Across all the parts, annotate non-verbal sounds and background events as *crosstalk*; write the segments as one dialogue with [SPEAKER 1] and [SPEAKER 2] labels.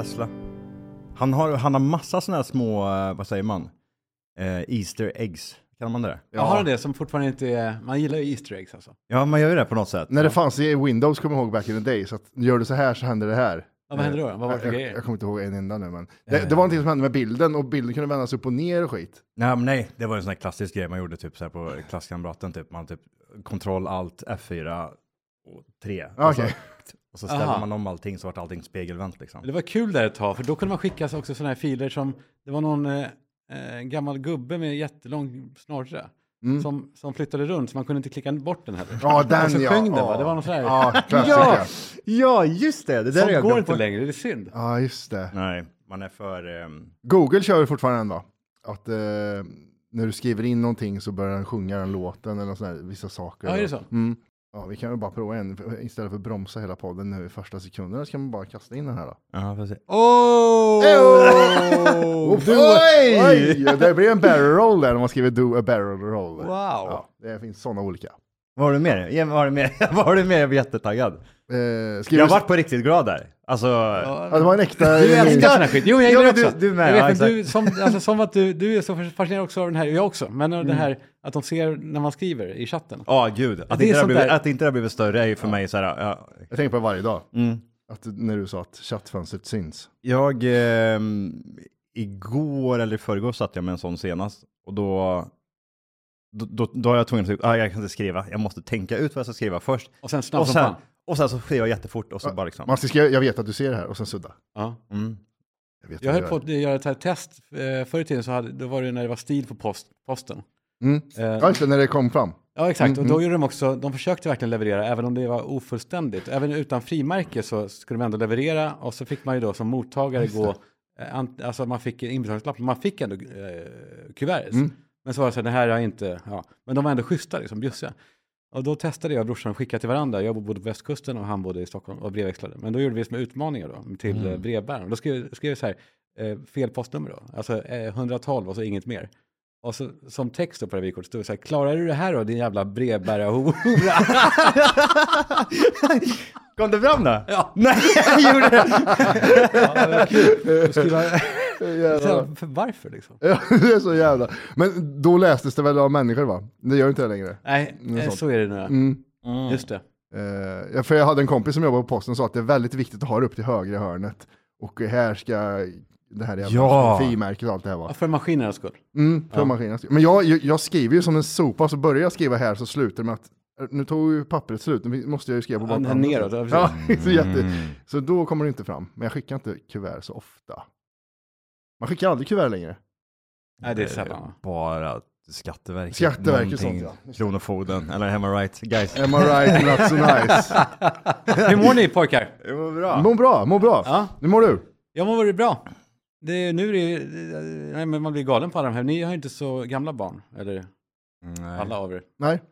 [SPEAKER 1] Tesla. Han har, han har massa sådana här små, eh, vad säger man? Eh, Easter eggs. Kan man det?
[SPEAKER 2] Jag har det som fortfarande inte är, man gillar ju Easter eggs alltså.
[SPEAKER 1] Ja, man gör ju det på något sätt.
[SPEAKER 3] När det fanns i Windows, kommer jag ihåg back in the day, så att gör du så här så händer det här.
[SPEAKER 2] Ja, vad hände då? Vad var det för
[SPEAKER 3] jag,
[SPEAKER 2] grejer?
[SPEAKER 3] jag kommer inte ihåg en enda nu, men det, det var någonting som hände med bilden och bilden kunde vändas upp och ner och skit.
[SPEAKER 1] Nej, men nej, det var en sån här klassisk grej man gjorde typ så här på klasskamraten, typ man typ kontroll alt F4 och 3. Och så,
[SPEAKER 3] Okej.
[SPEAKER 1] Och så ställer
[SPEAKER 2] Aha.
[SPEAKER 1] man om allting så vart allting spegelvänt liksom.
[SPEAKER 2] Det var kul där ett tag, för då kunde man skicka också sådana här filer som, det var någon eh, eh, gammal gubbe med jättelång snorre. Som, som flyttade runt så man kunde inte klicka bort den heller.
[SPEAKER 3] Mm. Ja, den
[SPEAKER 2] och så
[SPEAKER 3] ja.
[SPEAKER 2] sjöng den
[SPEAKER 3] ja.
[SPEAKER 2] va? Det var någon sån här,
[SPEAKER 3] Ja, *laughs* klassiker.
[SPEAKER 1] ja, just det! Det där
[SPEAKER 2] sånt går inte
[SPEAKER 1] bort.
[SPEAKER 2] längre, det är synd.
[SPEAKER 3] Ja, just det.
[SPEAKER 1] Nej, man är för... ehm,
[SPEAKER 3] Google kör ju fortfarande ändå. Att eh, när du skriver in någonting så börjar den sjunga den låten eller sån här, vissa saker.
[SPEAKER 2] Ja, är det så?
[SPEAKER 3] Mm. Ja, vi kan väl bara prova en. Istället för att bromsa hela podden nu i första sekunderna så kan man bara kasta in den här då.
[SPEAKER 1] Ja, får se.
[SPEAKER 2] Oh!
[SPEAKER 3] Oh, *laughs* Oj! Oj! Det blir en barrel roll där när man skriver do a barrel roll.
[SPEAKER 2] Wow!
[SPEAKER 3] Ja, det finns sådana olika.
[SPEAKER 1] Vad har du mer? Vad har du mer? *laughs* Vad har du mer? Jag blir jättetaggad.
[SPEAKER 3] Eh,
[SPEAKER 1] Jag har varit på riktigt glad där. Alltså...
[SPEAKER 3] ja, det var en äkta...
[SPEAKER 2] Du älskar sån här skit. Jo, jag
[SPEAKER 1] Ja,
[SPEAKER 2] gillar
[SPEAKER 1] men
[SPEAKER 2] också.
[SPEAKER 1] du- du med,
[SPEAKER 2] jag vet,
[SPEAKER 1] ja,
[SPEAKER 2] men
[SPEAKER 1] exakt.
[SPEAKER 2] du, som, alltså, som att du, du är så fascinerad också av den här, jag också. Men det här att de ser när man skriver i chatten.
[SPEAKER 1] Ja, gud. Att,
[SPEAKER 2] Det
[SPEAKER 1] inte det blivit,
[SPEAKER 2] där-
[SPEAKER 1] att inte det har blivit större är ju för mig så här, ja,
[SPEAKER 3] Jag tänker på det varje dag.
[SPEAKER 1] mm.
[SPEAKER 3] Att, när du sa att chattfönstret syns.
[SPEAKER 1] Jag, ehm, igår eller i förrgår satt jag med en sån senast och då, då, då, då är jag tvungen att, ah, jag kan inte skriva, jag måste tänka ut vad jag ska skriva först.
[SPEAKER 2] Och sen snabbt
[SPEAKER 1] Och
[SPEAKER 2] som
[SPEAKER 1] sen,
[SPEAKER 2] fan.
[SPEAKER 1] och sen så skriver jag jättefort och så bara liksom.
[SPEAKER 3] Man ska skriva, jag vet att du ser det här och sen sudda.
[SPEAKER 2] Ja.
[SPEAKER 1] Mm.
[SPEAKER 3] Jag, vet
[SPEAKER 2] Jag höll på att göra ett här test. Eh, förr i tiden så hade, då var det när det var stil på post, posten.
[SPEAKER 3] Mm.
[SPEAKER 2] Eh,
[SPEAKER 3] Ja, just det, när det kom fram.
[SPEAKER 2] Ja, exakt.
[SPEAKER 3] Mm,
[SPEAKER 2] Och då gjorde de också, de försökte verkligen leverera, även om det var ofullständigt. Även utan frimärke så skulle de ändå leverera och så fick man ju då som mottagare gå, eh, alltså man fick en inbetalningslapp, man fick ändå eh, kuvertet.
[SPEAKER 3] Mm.
[SPEAKER 2] Men så var det så här, det här är inte, ja, men de var ändå schyssta, liksom, bjussiga. Och då testade jag och brorsan att skicka till varandra. Jag bodde på västkusten och han bodde i Stockholm och brevväxlade. Men då gjorde vi som utmaningar då till
[SPEAKER 3] Mm.
[SPEAKER 2] mm. brevbäraren. Då skrev, skrev jag så här, eh, fel postnummer då, alltså eh, 112 och så inget mer. Och så, som text då på det vykortet stod det så här, klarar du det här då din jävla brevbärarhora? *laughs*
[SPEAKER 1] Kom det fram då?
[SPEAKER 2] ja,
[SPEAKER 1] Nej, jag gjorde det! *laughs*
[SPEAKER 2] ja, det var kul. För varför liksom?
[SPEAKER 3] Ja, *laughs* det är så jävla. Men då lästes det väl av människor va? Det gör inte det längre.
[SPEAKER 2] Nej,
[SPEAKER 3] Något sånt.
[SPEAKER 2] så är det nu. ja.
[SPEAKER 3] Mm.
[SPEAKER 2] Just det.
[SPEAKER 3] Ja, för jag hade en kompis som jobbade på posten och sa att det är väldigt viktigt att ha det upp till högra hörnet. Och här ska det här jävla
[SPEAKER 1] Ja.
[SPEAKER 3] frimärket och allt det här
[SPEAKER 2] Ja,
[SPEAKER 3] vara.
[SPEAKER 2] för maskinernas skull.
[SPEAKER 3] Mm, för
[SPEAKER 2] Ja.
[SPEAKER 3] maskinen. Men jag, jag, jag skriver ju som en sopa, så börjar jag skriva här så slutar det med att eh, nu tog ju pappret slut, nu måste jag ju skriva på
[SPEAKER 2] Ja, här neråt, ja, *laughs*
[SPEAKER 3] så, jätte,
[SPEAKER 1] Mm.
[SPEAKER 3] så då kommer det inte fram. Men jag skickar inte kuvert så ofta. Man skickar aldrig kuvert längre.
[SPEAKER 2] Nej, det är sällan.
[SPEAKER 1] Bara Skatteverket.
[SPEAKER 3] Skatteverket sånt, ja.
[SPEAKER 1] Kronofogden, eller am I right? Guys.
[SPEAKER 3] Am I right? Not so nice. *laughs*
[SPEAKER 2] Hur mår ni pojkar?
[SPEAKER 1] Det var bra.
[SPEAKER 3] Mår bra, mår bra.
[SPEAKER 2] Ja,
[SPEAKER 3] Hur mår du?
[SPEAKER 2] jag mår väldigt bra. Det, är- nu är det, nej, men man blir galen på alla de här. Ni har ju inte så gamla barn, eller
[SPEAKER 1] Nej.
[SPEAKER 2] alla av er.
[SPEAKER 3] Nej.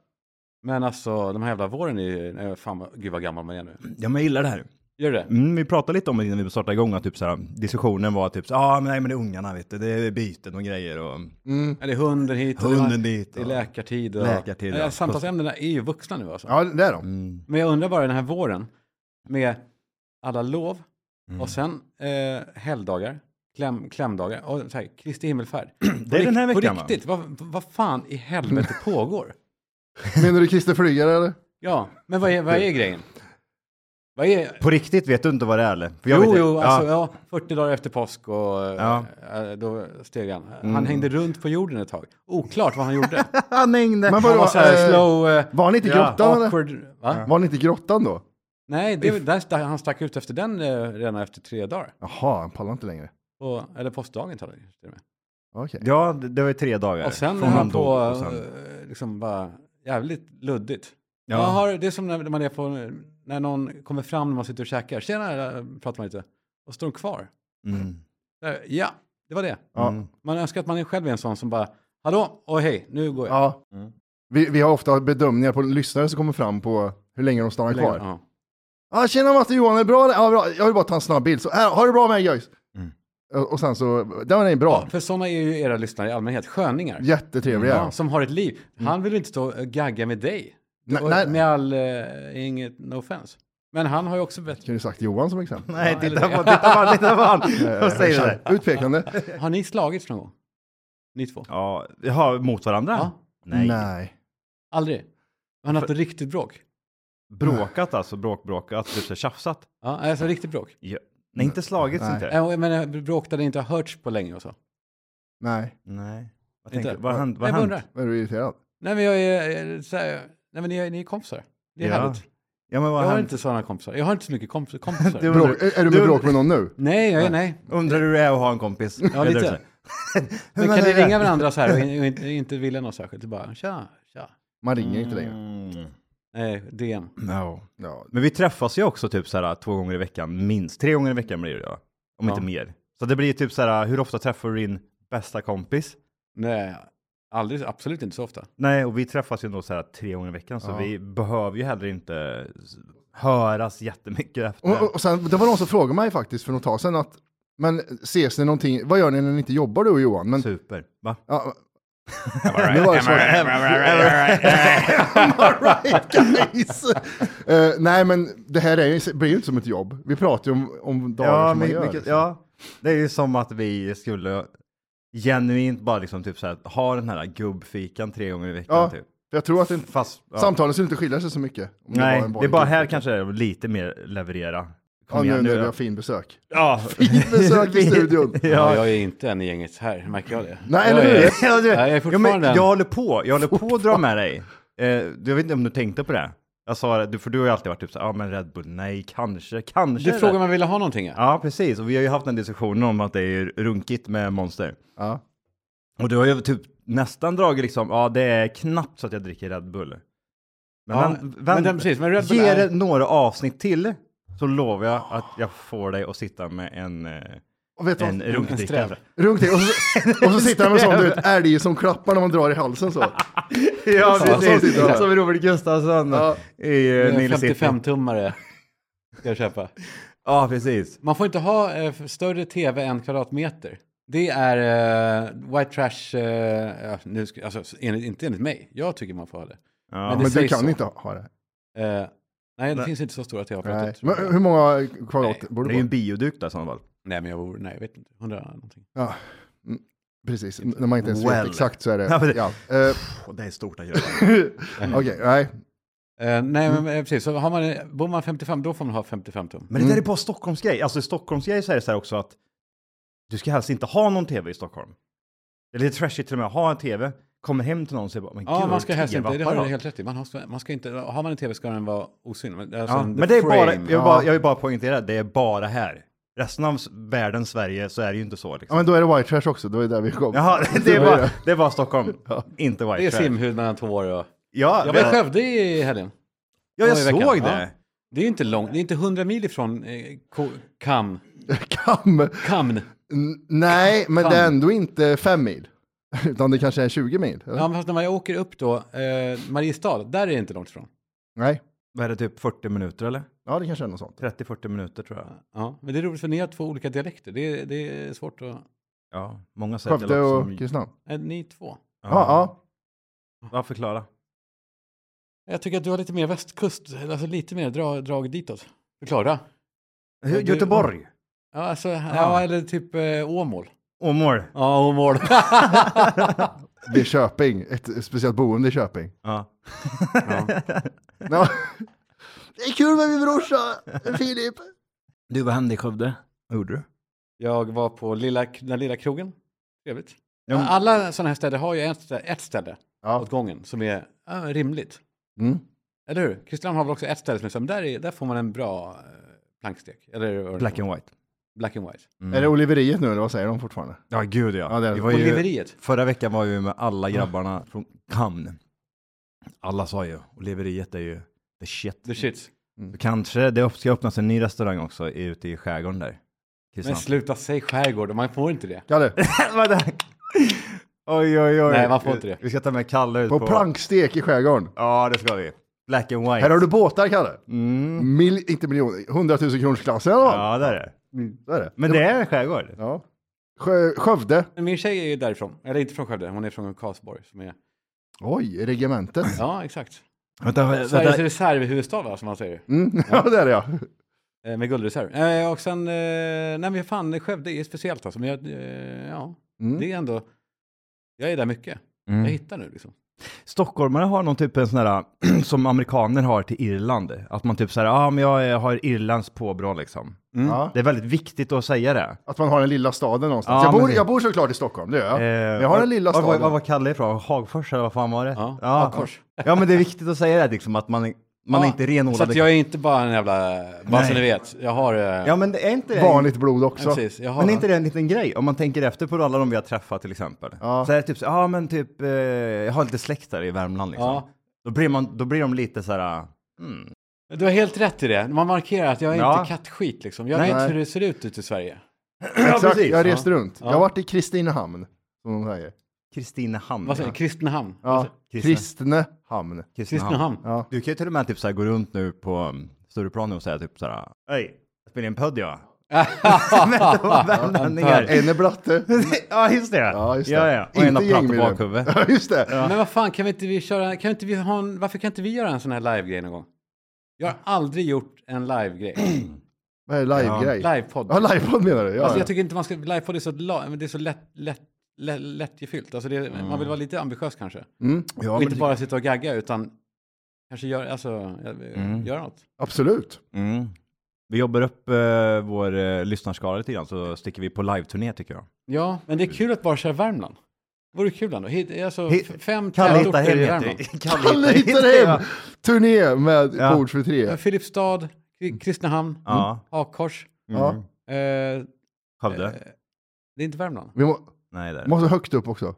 [SPEAKER 2] Men alltså, de här jävla våren är ju, nej, fan, gud vad gammal man är nu.
[SPEAKER 1] Ja, men jag gillar det här.
[SPEAKER 2] Gör det?
[SPEAKER 1] Mm, vi pratade lite om det innan vi startade igång, att typ så här, diskussionen var typ så ah, men nej men det är ungarna vet du, det är byten och grejer och
[SPEAKER 3] Mm.
[SPEAKER 2] Ja, det är hunden hit och
[SPEAKER 1] hunden
[SPEAKER 2] det,
[SPEAKER 1] dit.
[SPEAKER 2] det är
[SPEAKER 1] och-
[SPEAKER 2] läkartid. Och,
[SPEAKER 1] Läkartid,
[SPEAKER 2] Ja,
[SPEAKER 1] ja.
[SPEAKER 2] Samtalsämnena är ju vuxna nu alltså.
[SPEAKER 3] Ja, det är de.
[SPEAKER 1] Mm.
[SPEAKER 2] Men jag undrar bara den här våren med alla lov
[SPEAKER 1] Mm.
[SPEAKER 2] och sen eh, helgdagar, kläm, klämdagar och så här, Kristi himmelfärd. *clears throat*
[SPEAKER 1] Det är den här veckan
[SPEAKER 2] På
[SPEAKER 1] va?
[SPEAKER 2] riktigt, vad, vad fan i helvete *laughs* pågår?
[SPEAKER 3] Menar du Christer Flygare eller?
[SPEAKER 2] Ja, men vad är, vad är grejen? Vad är...
[SPEAKER 1] På riktigt vet du inte vad det är eller? För jag
[SPEAKER 2] Jo,
[SPEAKER 1] vet,
[SPEAKER 2] jo, alltså
[SPEAKER 1] ja.
[SPEAKER 2] ja, 40 dagar efter påsk och
[SPEAKER 1] Ja.
[SPEAKER 2] eh, då steg han.
[SPEAKER 1] Mm.
[SPEAKER 2] Han hängde runt på jorden ett tag. Oklart vad han gjorde. *laughs*
[SPEAKER 1] Han hängde.
[SPEAKER 3] Men
[SPEAKER 2] Han
[SPEAKER 3] vadå,
[SPEAKER 2] var så här
[SPEAKER 3] eh,
[SPEAKER 2] slow, eh,
[SPEAKER 3] Var ni inte i
[SPEAKER 1] Ja,
[SPEAKER 3] grottan
[SPEAKER 2] awkward. Va?
[SPEAKER 3] Var ni inte i grottan då?
[SPEAKER 2] Nej, det, där, han stack ut efter den eh, redan efter tre dagar.
[SPEAKER 3] Jaha, han pallar inte längre.
[SPEAKER 2] På, eller påskdagen till och med.
[SPEAKER 3] Okej.
[SPEAKER 1] Ja, det, det var ju tre dagar.
[SPEAKER 2] Och sen
[SPEAKER 1] Från
[SPEAKER 2] han
[SPEAKER 1] han
[SPEAKER 2] på,
[SPEAKER 1] och sen-
[SPEAKER 2] eh, liksom bara jävligt luddigt.
[SPEAKER 1] Ja.
[SPEAKER 2] Har, det är som när man är på, när någon kommer fram när man sitter och käkar. Tjena, eh, pratar man lite. Och står de kvar.
[SPEAKER 1] Mm.
[SPEAKER 2] Där, Ja, det var det.
[SPEAKER 1] Mm.
[SPEAKER 2] Man önskar att man är själv är en sån som bara, hallå och hej, nu går jag.
[SPEAKER 3] Ja.
[SPEAKER 1] Mm.
[SPEAKER 3] Vi, vi har ofta bedömningar på lyssnare som kommer fram på hur länge de stannar
[SPEAKER 2] länge-
[SPEAKER 3] kvar. Ja,
[SPEAKER 2] Ja.
[SPEAKER 3] tjena Matte Johan, är det bra? Ja, bra. Jag vill bara ta en snabb bild. Så, här, har det bra med guys?
[SPEAKER 1] Mm.
[SPEAKER 3] Och och sen så, den är bra.
[SPEAKER 2] Ja, för sådana är ju era lyssnare i allmänhet, sköningar.
[SPEAKER 3] Jättetrevliga.
[SPEAKER 2] Ja, som har ett liv. Han vill inte stå och gagga med dig.
[SPEAKER 3] Nej.
[SPEAKER 2] Med all, eh, inget, no offense. Men han har ju också bett.
[SPEAKER 3] Kan du sagt Johan som exempel?
[SPEAKER 1] Nej,
[SPEAKER 2] Ja,
[SPEAKER 1] titta
[SPEAKER 2] eller-
[SPEAKER 1] på, titta på han, titta på han. *laughs* Vad säger du? där?
[SPEAKER 3] Utpekande? *laughs*
[SPEAKER 2] Har ni slagits någon gång? Ni två?
[SPEAKER 1] Ja, jaha, mot varandra?
[SPEAKER 2] Ja.
[SPEAKER 1] Nej.
[SPEAKER 3] Nej.
[SPEAKER 2] Aldrig? Har ni haft ett riktigt bråk?
[SPEAKER 1] Bråkat alltså, bråk, bråkat, typ så tjafsat.
[SPEAKER 2] Ja, alltså riktigt bråk.
[SPEAKER 1] Ja. Nej, inte slagits
[SPEAKER 3] Nej.
[SPEAKER 1] inte.
[SPEAKER 2] Äh, Men äh, bråk där det inte har hörts på länge och så.
[SPEAKER 3] Nej.
[SPEAKER 1] Nej. Vad
[SPEAKER 2] Inte?
[SPEAKER 1] tänker, vad har hänt? Vad
[SPEAKER 2] Nej,
[SPEAKER 1] har
[SPEAKER 2] jag
[SPEAKER 1] hänt?
[SPEAKER 2] undrar.
[SPEAKER 3] Är du irriterad?
[SPEAKER 2] Nej men jag är, eh, så här, nej men ni är, ni är kompisar. Det är
[SPEAKER 1] Ja.
[SPEAKER 2] härligt.
[SPEAKER 1] Ja, men vad
[SPEAKER 2] Jag
[SPEAKER 1] har hänt?
[SPEAKER 2] inte sådana kompisar. Jag har inte så mycket komp- kompisar. *laughs*
[SPEAKER 1] Du-
[SPEAKER 3] Bråk, är du med
[SPEAKER 1] Du-
[SPEAKER 3] bråk med någon nu?
[SPEAKER 2] nej, jag är, nej.
[SPEAKER 1] Undrar hur det är att ha en kompis?
[SPEAKER 2] Ja, lite. *laughs* *laughs* Men
[SPEAKER 1] Men
[SPEAKER 2] kan ni ringa varandra så här och in- och inte, inte vilja något särskilt? Bara tja, tja.
[SPEAKER 3] Man ringer inte längre.
[SPEAKER 1] Mm.
[SPEAKER 2] Nej, DM.
[SPEAKER 1] Ja.
[SPEAKER 3] Ja.
[SPEAKER 1] Men vi träffas ju också typ så här två gånger i veckan, minst. Tre gånger i veckan blir det ja. Om
[SPEAKER 2] Ja.
[SPEAKER 1] inte mer. Så det blir typ så här, hur ofta träffar du din bästa kompis?
[SPEAKER 2] Nej, aldrig, absolut inte så ofta.
[SPEAKER 1] Nej, och vi träffas ju då så här tre gånger i veckan, så
[SPEAKER 3] Ja.
[SPEAKER 1] vi behöver ju heller inte höras jättemycket efter.
[SPEAKER 3] Och, och, och sen, det var någon som frågade mig faktiskt för något tag sedan att men ses ni någonting, vad gör ni när ni inte jobbar du och Johan? Men,
[SPEAKER 1] Super. Va?
[SPEAKER 3] ja, *laughs* nu var det så. Am I right guys? Eh, nej men det här är, ju- blir ju inte som ett jobb. Vi pratar ju om, om dagar
[SPEAKER 1] Ja,
[SPEAKER 3] som man gör.
[SPEAKER 1] mycket,
[SPEAKER 3] liksom.
[SPEAKER 1] ja, det är ju som att vi skulle genuint bara liksom typ så här, ha den här gubbfikan tre gånger i veckan
[SPEAKER 3] Ja,
[SPEAKER 1] typ.
[SPEAKER 3] För jag tror att det,
[SPEAKER 1] Fast, ja.
[SPEAKER 3] samtalen skulle inte skilja sig så mycket. om var
[SPEAKER 1] Nej,
[SPEAKER 3] en
[SPEAKER 1] det är bara här kanske det är lite mer leverera.
[SPEAKER 3] Ja,
[SPEAKER 1] Kom
[SPEAKER 3] nu,
[SPEAKER 1] igen
[SPEAKER 3] nu
[SPEAKER 1] nu.
[SPEAKER 3] vi har fin besök.
[SPEAKER 1] Ja.
[SPEAKER 3] Fint besök i *laughs* studion. *laughs*
[SPEAKER 2] Ja.
[SPEAKER 1] Ja,
[SPEAKER 2] jag är inte en i gänget här, märker jag det?
[SPEAKER 3] Nej,
[SPEAKER 2] jag
[SPEAKER 3] eller hur?
[SPEAKER 2] är,
[SPEAKER 1] Ja, du,
[SPEAKER 2] jag är
[SPEAKER 1] ja, men
[SPEAKER 2] fortfarande
[SPEAKER 1] jag håller på, jag håller på att dra med *laughs* dig. Eh, jag vet inte om du tänkte på det. Jag sa det, för du har ju alltid varit typ så ja men Red Bull, nej, kanske, kanske.
[SPEAKER 2] Du frågade om jag ville ha någonting. Ja.
[SPEAKER 1] Ja, precis. Och vi har ju haft en diskussion om att det är runkigt med Monster.
[SPEAKER 3] Ja.
[SPEAKER 1] Och du har ju typ nästan dragit liksom, ja det är knappt så att jag dricker Red Bull. Men,
[SPEAKER 2] Ja,
[SPEAKER 1] vänt-
[SPEAKER 2] men
[SPEAKER 1] vänt-
[SPEAKER 2] den- precis, men Red Bull
[SPEAKER 1] ge
[SPEAKER 2] är-
[SPEAKER 1] det några avsnitt till, så lovar jag att jag får dig att sitta med en, eh,
[SPEAKER 3] Och vet
[SPEAKER 1] en
[SPEAKER 3] vad?
[SPEAKER 1] runkdrickare.
[SPEAKER 2] sträv.
[SPEAKER 3] Runk till. Och så, *laughs* och så sitter han med sån du vet, älg som klappar när man drar i halsen så. *laughs*
[SPEAKER 1] Ja, precis.
[SPEAKER 3] han.
[SPEAKER 1] Som Robert Gustafsson
[SPEAKER 3] Ja.
[SPEAKER 1] i eh, Nile City.
[SPEAKER 2] 55-tummare ska jag köpa.
[SPEAKER 1] Ja, precis.
[SPEAKER 2] Man får inte ha eh, större tv än kvadratmeter. Det är eh, white trash, eh, ja, nu ska, alltså, enligt, inte enligt mig. Jag tycker man får ha det.
[SPEAKER 1] Ja.
[SPEAKER 2] Men det
[SPEAKER 3] Men du kan
[SPEAKER 2] så.
[SPEAKER 3] inte ha det.
[SPEAKER 2] Nej, det
[SPEAKER 1] Nej.
[SPEAKER 2] finns inte så stora tv
[SPEAKER 3] Nej.
[SPEAKER 2] Nej.
[SPEAKER 3] Men hur många kvadrat
[SPEAKER 2] Nej,
[SPEAKER 3] borde
[SPEAKER 1] det är ju en bioduk där i sådana fall.
[SPEAKER 2] nej, men jag bor, nej, jag vet inte. 100 någonting.
[SPEAKER 3] Ja. Mm, Precis, när man inte ens
[SPEAKER 1] Well.
[SPEAKER 3] vet exakt så är det.
[SPEAKER 1] Ja, det-
[SPEAKER 3] Ja. Eh,
[SPEAKER 1] Och det är stort att göra. *laughs*
[SPEAKER 3] Okej, nej.
[SPEAKER 2] Eh, nej, men eh, precis. Så har man, bor man 55, då får man ha 55 tum.
[SPEAKER 1] Men det där är bara Stockholmsgrej. Alltså i Stockholmsgrej så är det så här också att du ska helst inte ha någon tv i Stockholm. Det är lite trashigt till och med att ha en tv, kommer hem till någon och säger bara, men
[SPEAKER 2] Ja,
[SPEAKER 1] gud,
[SPEAKER 2] man ska helst inte, det har
[SPEAKER 1] du
[SPEAKER 2] helt rätt i. Man har, man ska inte, har man en tv ska den vara osynlig. Men, alltså
[SPEAKER 1] Ja,
[SPEAKER 2] en
[SPEAKER 1] men det är bara, jag vill
[SPEAKER 3] Ja.
[SPEAKER 1] bara, jag vill bara poängtera, det är bara här. Resten av världen, Sverige, så är det ju inte så
[SPEAKER 3] Ja,
[SPEAKER 1] liksom.
[SPEAKER 3] men då är det white trash också, då är det där vi kom.
[SPEAKER 1] Jaha, *laughs* det är bara, det är bara Stockholm, *laughs*
[SPEAKER 3] Ja.
[SPEAKER 1] inte White
[SPEAKER 2] Det är
[SPEAKER 1] Trash.
[SPEAKER 2] simhud mellan två år och...
[SPEAKER 1] Ja,
[SPEAKER 2] Jag var i
[SPEAKER 1] ja,
[SPEAKER 2] Skövde i helgen.
[SPEAKER 1] ja, jag såg
[SPEAKER 2] Ja.
[SPEAKER 1] det.
[SPEAKER 2] Det är ju inte långt, det är inte 100 mil ifrån eh, Kam. *laughs*
[SPEAKER 3] Kam.
[SPEAKER 2] Kamn.
[SPEAKER 3] Nej, men
[SPEAKER 2] Kam.
[SPEAKER 3] det är ändå inte fem mil. *laughs* Utan det kanske är 20 mil. eller?
[SPEAKER 2] Ja, men fast när jag åker upp då, eh, Mariestad, där är det inte långt ifrån.
[SPEAKER 3] Nej,
[SPEAKER 1] Vad är det, typ 40 minuter eller?
[SPEAKER 3] ja det kanske är något sånt.
[SPEAKER 1] 30-40 minuter tror jag.
[SPEAKER 2] Ja, men det är roligt för ni har två olika dialekter. Det är, det är svårt att...
[SPEAKER 1] Ja, många säger
[SPEAKER 3] Skövde och
[SPEAKER 1] som...
[SPEAKER 3] Kristinehamn.
[SPEAKER 2] Är ni två?
[SPEAKER 3] Ja, ja.
[SPEAKER 1] Ja, förklara.
[SPEAKER 2] Jag tycker att du har lite mer västkust, alltså lite mer drag, drag ditåt. Förklara. Du-
[SPEAKER 1] Göteborg?
[SPEAKER 2] Ja, alltså, ja. eller typ eh, Åmål.
[SPEAKER 1] Åmål?
[SPEAKER 2] Ja, Åmål. *laughs*
[SPEAKER 3] Det är Köping, ett speciellt boende i Köping.
[SPEAKER 1] Ja. *laughs*
[SPEAKER 3] Ja. Det är kul med min brorsa, Filip.
[SPEAKER 1] Du, vad hände i Skövde? Vad gjorde du?
[SPEAKER 2] jag var på lilla, den lilla krogen. Trevligt.
[SPEAKER 1] Ja,
[SPEAKER 2] Alla sådana här städer har ju ett, stä- ett ställe
[SPEAKER 3] Ja.
[SPEAKER 2] åt gången som är ja, rimligt.
[SPEAKER 3] Mm.
[SPEAKER 2] Eller hur? Kristian har väl också ett ställe som är så, men där, är, där får man en bra eh, plankstek. Eller
[SPEAKER 1] Black and white.
[SPEAKER 2] Black and white.
[SPEAKER 3] Är det Oliveriet nu eller vad säger de fortfarande?
[SPEAKER 1] Ja, gud ja.
[SPEAKER 3] Ja, det är det.
[SPEAKER 1] Var ju,
[SPEAKER 2] Oliveriet.
[SPEAKER 1] förra veckan var vi med alla grabbarna från Kamn. Alla sa ju, Oliveriet är ju the shit.
[SPEAKER 2] The shits.
[SPEAKER 1] Kanske det ska öppnas en ny restaurang också ute i skärgården där.
[SPEAKER 2] Men
[SPEAKER 1] Kristian.
[SPEAKER 2] sluta, säg skärgård, man får inte det.
[SPEAKER 3] Kalle, *laughs*
[SPEAKER 1] Vad det- oj, oj, oj.
[SPEAKER 2] Nej, man får inte det.
[SPEAKER 1] Vi ska ta med Kalle ut
[SPEAKER 3] på
[SPEAKER 1] på...
[SPEAKER 3] plankstek i skärgården.
[SPEAKER 1] Ja, det ska vi. Black and white.
[SPEAKER 3] Här har du båtar Kalle.
[SPEAKER 1] Mm.
[SPEAKER 3] Mil, inte miljoner, hundratusen kronors klassen.
[SPEAKER 1] Ja, det är det.
[SPEAKER 3] Så är det.
[SPEAKER 1] Men det är en skärgård.
[SPEAKER 3] Ja. Sjö, Skövde.
[SPEAKER 2] Men Min tjej är ju därifrån, eller inte från Skövde, hon är från Karlsborg. Som är...
[SPEAKER 3] Oj, regementet.
[SPEAKER 2] Ja, exakt.
[SPEAKER 1] Vänta,
[SPEAKER 2] Sveriges
[SPEAKER 1] vänta.
[SPEAKER 2] reservhuvudstad va, som man säger.
[SPEAKER 3] Mm. *laughs* Ja, det är det ja.
[SPEAKER 2] Eh, med guldreserv. Eh, och sen, eh, nej men fan, Skövde är speciellt alltså. Men jag, eh, ja,
[SPEAKER 3] Mm.
[SPEAKER 2] det är ändå, jag är där mycket.
[SPEAKER 1] Mm.
[SPEAKER 2] Jag hittar nu liksom.
[SPEAKER 1] Stockholmare har någon typ en sån här, *clears throat* som amerikaner har till Irland. Att man typ säger, ja ah, men jag har Irlands påbrå liksom.
[SPEAKER 3] ja.
[SPEAKER 1] Det är väldigt viktigt att säga det.
[SPEAKER 3] Att man har den lilla staden någonstans.
[SPEAKER 1] Ja,
[SPEAKER 3] jag, bor,
[SPEAKER 1] det-
[SPEAKER 3] jag bor såklart i Stockholm, det gör jag.
[SPEAKER 1] Eh,
[SPEAKER 3] Men jag har den lilla staden.
[SPEAKER 1] Vad, vad var Kalle ifrån? Hagfors eller vad fan var det?
[SPEAKER 2] Ja,
[SPEAKER 1] ja.
[SPEAKER 2] Hagfors.
[SPEAKER 1] Ja men det är viktigt att säga det liksom, att man, man är inte
[SPEAKER 2] Så
[SPEAKER 1] renodlad.
[SPEAKER 2] att jag är inte bara en jävla, bara så ni vet. Jag har, eh,
[SPEAKER 1] Ja men det är inte det.
[SPEAKER 3] Vanligt blod också.
[SPEAKER 2] precis. Jag har,
[SPEAKER 1] Men är inte det en liten grej? Om man tänker efter på alla de vi har träffat till exempel.
[SPEAKER 3] Ja.
[SPEAKER 1] Så är det typ så, ja men typ, eh, jag har lite släkt där i Värmland liksom.
[SPEAKER 2] Ja.
[SPEAKER 1] Då, blir man, då blir de lite så här, mm.
[SPEAKER 2] Du har helt rätt i det. Man markerar att jag är
[SPEAKER 1] Ja.
[SPEAKER 2] inte kattskit liksom. Jag
[SPEAKER 1] Nej.
[SPEAKER 2] vet hur det ser ut ute i Sverige.
[SPEAKER 3] Exakt,
[SPEAKER 1] precis.
[SPEAKER 3] jag reste
[SPEAKER 2] Ja.
[SPEAKER 3] runt. Jag har varit i Kristinehamn, som de säger.
[SPEAKER 1] Kristinehamn.
[SPEAKER 2] Vad säger du? Kristinehamn?
[SPEAKER 3] Ja, Kristinehamn.
[SPEAKER 2] Kristinehamn.
[SPEAKER 3] Ja.
[SPEAKER 1] Du kan ju till och med typ så här gå runt nu på um, Stureplan och säga typ så här, hej, jag spelar in en podd ja. *laughs* Värmlänningar.
[SPEAKER 3] En är blatte. *laughs*
[SPEAKER 1] ja just det.
[SPEAKER 3] Ja, just det.
[SPEAKER 1] Ja, ja. Och en har platt bakhuvud.
[SPEAKER 3] Ja, just det.
[SPEAKER 2] Men vad fan, kan vi inte vi köra, kan inte vi ha en, varför kan inte vi göra en sån här live-grej någon gång? Jag har aldrig gjort en live-grej.
[SPEAKER 3] Vad är live-grej? Ja,
[SPEAKER 2] Live-podd.
[SPEAKER 3] livepodd menar du? Ja,
[SPEAKER 2] Alltså
[SPEAKER 3] ja.
[SPEAKER 2] jag tycker inte man ska, livepodd är så, la, men det är så lätt, lätt, lätt, lättgefyllt. Alltså det, man vill vara lite ambitiös kanske.
[SPEAKER 3] Mm,
[SPEAKER 1] Ja,
[SPEAKER 2] och inte bara sitta och gagga utan kanske göra, alltså,
[SPEAKER 1] Mm.
[SPEAKER 2] göra något.
[SPEAKER 3] absolut.
[SPEAKER 1] Mm. Vi jobbar upp eh, vår eh, lyssnarskara lite grann så sticker vi på live-turné tycker jag.
[SPEAKER 2] Ja, men det är kul att bara köra Värmland. Vore kul ändå. Hit, alltså,
[SPEAKER 1] Hit-
[SPEAKER 2] fem tätorter i Värmland.
[SPEAKER 1] det. *laughs*
[SPEAKER 3] Kalle hittar hem! Turné med
[SPEAKER 1] Ja.
[SPEAKER 3] Bord för tre.
[SPEAKER 2] Ja, Filipstad, Kri- Kristinehamn,
[SPEAKER 1] Ja.
[SPEAKER 2] Hakfors.
[SPEAKER 3] Ja.
[SPEAKER 1] Mm.
[SPEAKER 2] Eh,
[SPEAKER 1] Skövde?
[SPEAKER 2] eh, det är inte Värmland.
[SPEAKER 3] Vi må,
[SPEAKER 1] Nej det är det.
[SPEAKER 3] måste högt upp också.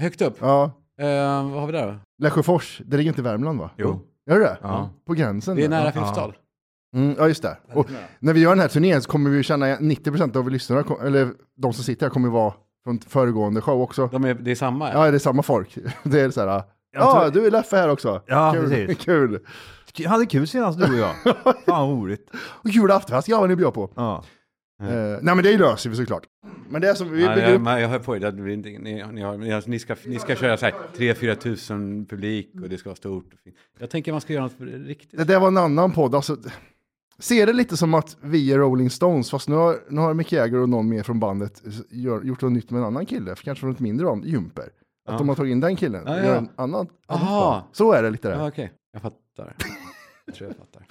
[SPEAKER 2] Högt upp.
[SPEAKER 3] Ja.
[SPEAKER 2] Eh, vad har vi där då?
[SPEAKER 3] Lesjöfors, det ligger inte i Värmland va?
[SPEAKER 1] Jo.
[SPEAKER 3] Gör det?
[SPEAKER 1] Ja.
[SPEAKER 3] På gränsen?
[SPEAKER 2] Det är
[SPEAKER 3] där.
[SPEAKER 2] nära. Filipstad.
[SPEAKER 3] Mm, ja, just det. Och när vi gör den här turnén så kommer vi känna 90% av lyssnarna, kom- eller de som sitter här kommer vara från föregående show också.
[SPEAKER 2] De är, det är samma. Ja.
[SPEAKER 3] Ja, det är samma folk. *laughs* Det är så här, ja,
[SPEAKER 1] tror-
[SPEAKER 3] du är Leffe här också.
[SPEAKER 1] Ja,
[SPEAKER 3] kul.
[SPEAKER 1] precis. *laughs*
[SPEAKER 3] kul.
[SPEAKER 1] Jag hade kul senast du och jag. *laughs* Fan vad roligt.
[SPEAKER 3] Och julaftonfest grabbar ni bjöd på.
[SPEAKER 1] Ja.
[SPEAKER 3] Eh, nej men det löser vi såklart. Men det är som, vi
[SPEAKER 2] Ja,
[SPEAKER 3] bygger
[SPEAKER 2] jag,
[SPEAKER 3] upp,
[SPEAKER 2] jag hör på er, ni, ni, ni, ni, ska, ni ska köra så här 3-4 tusen publik och det ska vara stort. och fint. Jag tänker man ska göra något riktigt.
[SPEAKER 3] det där var en annan podd. Alltså, se det lite som att vi är Rolling Stones, fast nu har, nu har Mick Jagger och någon mer från bandet gör, gjort något nytt med en annan kille, för kanske från ett mindre band, Jumper. Att
[SPEAKER 2] Ja.
[SPEAKER 3] de har tagit in den killen
[SPEAKER 2] Ja, ja.
[SPEAKER 3] gör en annan, band. Så är det lite där.
[SPEAKER 2] Ja, Okej, jag fattar. Jag tror jag fattar.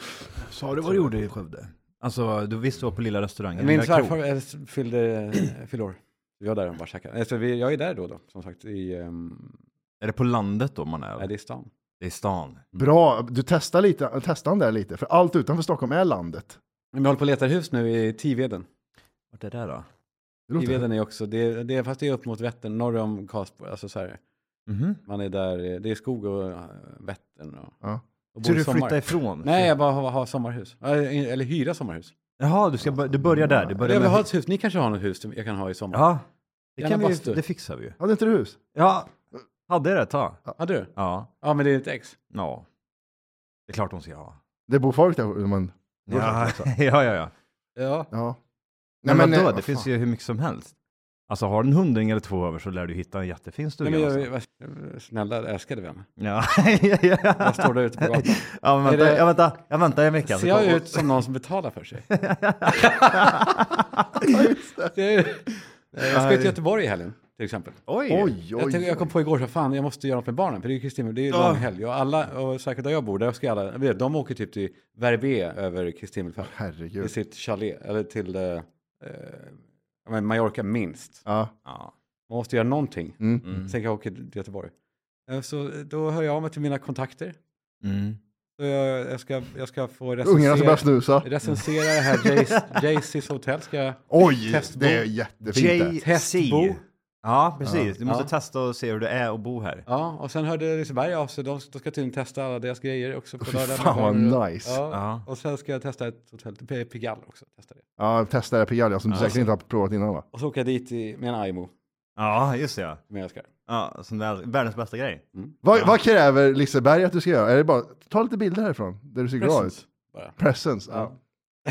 [SPEAKER 1] Sa du vad du gjorde i Skövde? Alltså, du visste var på lilla restaurangen.
[SPEAKER 2] Min
[SPEAKER 1] Lilla krog.
[SPEAKER 2] svärfar eh, fyllde, eh, fyllde år. Jag där och bara käkade. Alltså, vi, jag är där då, då som sagt. I, um,
[SPEAKER 1] Är det på landet då man är?
[SPEAKER 2] nej, det är stan.
[SPEAKER 1] Det är stan.
[SPEAKER 3] Bra, du testar lite, testar där lite, för allt utanför Stockholm är landet.
[SPEAKER 2] Men vi håller på att leta hus nu i Tiveden.
[SPEAKER 1] Vart är det då?
[SPEAKER 3] Det låter,
[SPEAKER 2] Tiveden är också, det, det, är- fast det är upp mot Vättern, norr om Karlsborg. Alltså så här,
[SPEAKER 1] Mhm.
[SPEAKER 2] man är där, det är skog och uh, Vättern. Och,
[SPEAKER 3] Ja.
[SPEAKER 2] Och
[SPEAKER 1] Så du
[SPEAKER 2] sommar.
[SPEAKER 1] flyttar ifrån?
[SPEAKER 2] Nej, jag bara har, har sommarhus. Eh, Eller hyra sommarhus.
[SPEAKER 1] Jaha, du, ska, du börjar där. Du börjar
[SPEAKER 2] Jag vill
[SPEAKER 1] med...
[SPEAKER 2] ha ett hus. Ni kanske har något hus jag kan ha i sommar?
[SPEAKER 1] Ja, det,
[SPEAKER 2] Gärna
[SPEAKER 1] kan vi, det fixar vi ju.
[SPEAKER 3] Hade inte du hus?
[SPEAKER 1] Ja, hade jag det ett tag.
[SPEAKER 2] Hade du?
[SPEAKER 1] Ja.
[SPEAKER 2] Ja, men det är ett ex.
[SPEAKER 1] Ja. Det är klart de ska ha.
[SPEAKER 3] Det bor folk där, men...
[SPEAKER 1] Ja, *laughs* ja, ja. ja.
[SPEAKER 2] Ja.
[SPEAKER 3] Ja.
[SPEAKER 1] Nej, men
[SPEAKER 3] eh,
[SPEAKER 1] då,
[SPEAKER 3] vad
[SPEAKER 1] det finns ju hur mycket som helst. Alltså har du en hundring eller två över så lär du hitta en jättefin stuga.
[SPEAKER 2] Nej, men jag, snälla älskade vän.
[SPEAKER 1] Ja. *laughs*
[SPEAKER 2] Jag står där ute på gatan.
[SPEAKER 1] Ja, men vänta,
[SPEAKER 2] det-
[SPEAKER 1] jag väntar, jag väntar en vecka.
[SPEAKER 2] Ser jag ut som någon som betalar för sig?
[SPEAKER 3] Det. *laughs*
[SPEAKER 2] Det är- Jag ska till Göteborg i helgen, till exempel.
[SPEAKER 1] Oj!
[SPEAKER 3] Oj,
[SPEAKER 2] Jag,
[SPEAKER 3] oj,
[SPEAKER 2] tänkte, jag kom på igår så fan, jag måste göra något med barnen, för det är ju Kristin, det är ju
[SPEAKER 1] Ja.
[SPEAKER 2] lång helg. Och alla, och säkert där jag bor, där ska alla, jag vet, de åker typ till Verbier över Kristi himmelfärd. Till
[SPEAKER 3] Herregud.
[SPEAKER 2] sitt chalet, eller till eh, eh, men Mallorca minst.
[SPEAKER 3] Ja.
[SPEAKER 1] Ja.
[SPEAKER 2] Man måste göra någonting.
[SPEAKER 3] Mm.
[SPEAKER 1] Mm.
[SPEAKER 2] Sen kan jag åka till Göteborg. Eh, Så då hör jag av mig till mina kontakter.
[SPEAKER 1] Mm.
[SPEAKER 2] Så jag, jag, ska, jag ska få
[SPEAKER 3] Ungarna
[SPEAKER 2] recensera,
[SPEAKER 3] snusa.
[SPEAKER 2] recensera det här Jaycees *laughs* hotell. Ska
[SPEAKER 3] Oj,
[SPEAKER 2] Testbo.
[SPEAKER 3] det är jättefint.
[SPEAKER 1] JC.
[SPEAKER 2] Testbo.
[SPEAKER 1] Ja, precis. Du måste
[SPEAKER 2] Ja.
[SPEAKER 1] testa och se hur det är att bo här.
[SPEAKER 2] Ja, och sen hörde Liseberg av sig. De, de ska tydligen testa alla deras grejer också på lördag.
[SPEAKER 3] fan vad nice.
[SPEAKER 2] Ja,
[SPEAKER 1] Ja.
[SPEAKER 2] och sen ska jag testa ett hotell, Pigalle också. Testa det.
[SPEAKER 3] Ja, testa det Pigalia som du säkert inte har provat innan va?
[SPEAKER 2] Och så åker jag dit i, med en Aimo,
[SPEAKER 1] Ja, just det. Ja.
[SPEAKER 2] jag älskar.
[SPEAKER 1] Ja, som är världens bästa grej.
[SPEAKER 3] Vad, vad kräver Liseberg att du ska göra? Är det bara, ta lite bilder härifrån, där du ser glad ut.
[SPEAKER 2] Bara.
[SPEAKER 3] Presents, ja.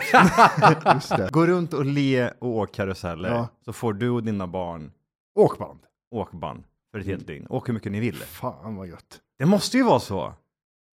[SPEAKER 3] *laughs* Just det.
[SPEAKER 1] Gå runt och le och åk karuseller.
[SPEAKER 3] Ja.
[SPEAKER 1] Så får du och dina barn
[SPEAKER 3] Åkband.
[SPEAKER 1] åkband för ett helt dygn. Åk hur mycket ni vill.
[SPEAKER 3] Fan vad gött.
[SPEAKER 1] Det måste ju vara så.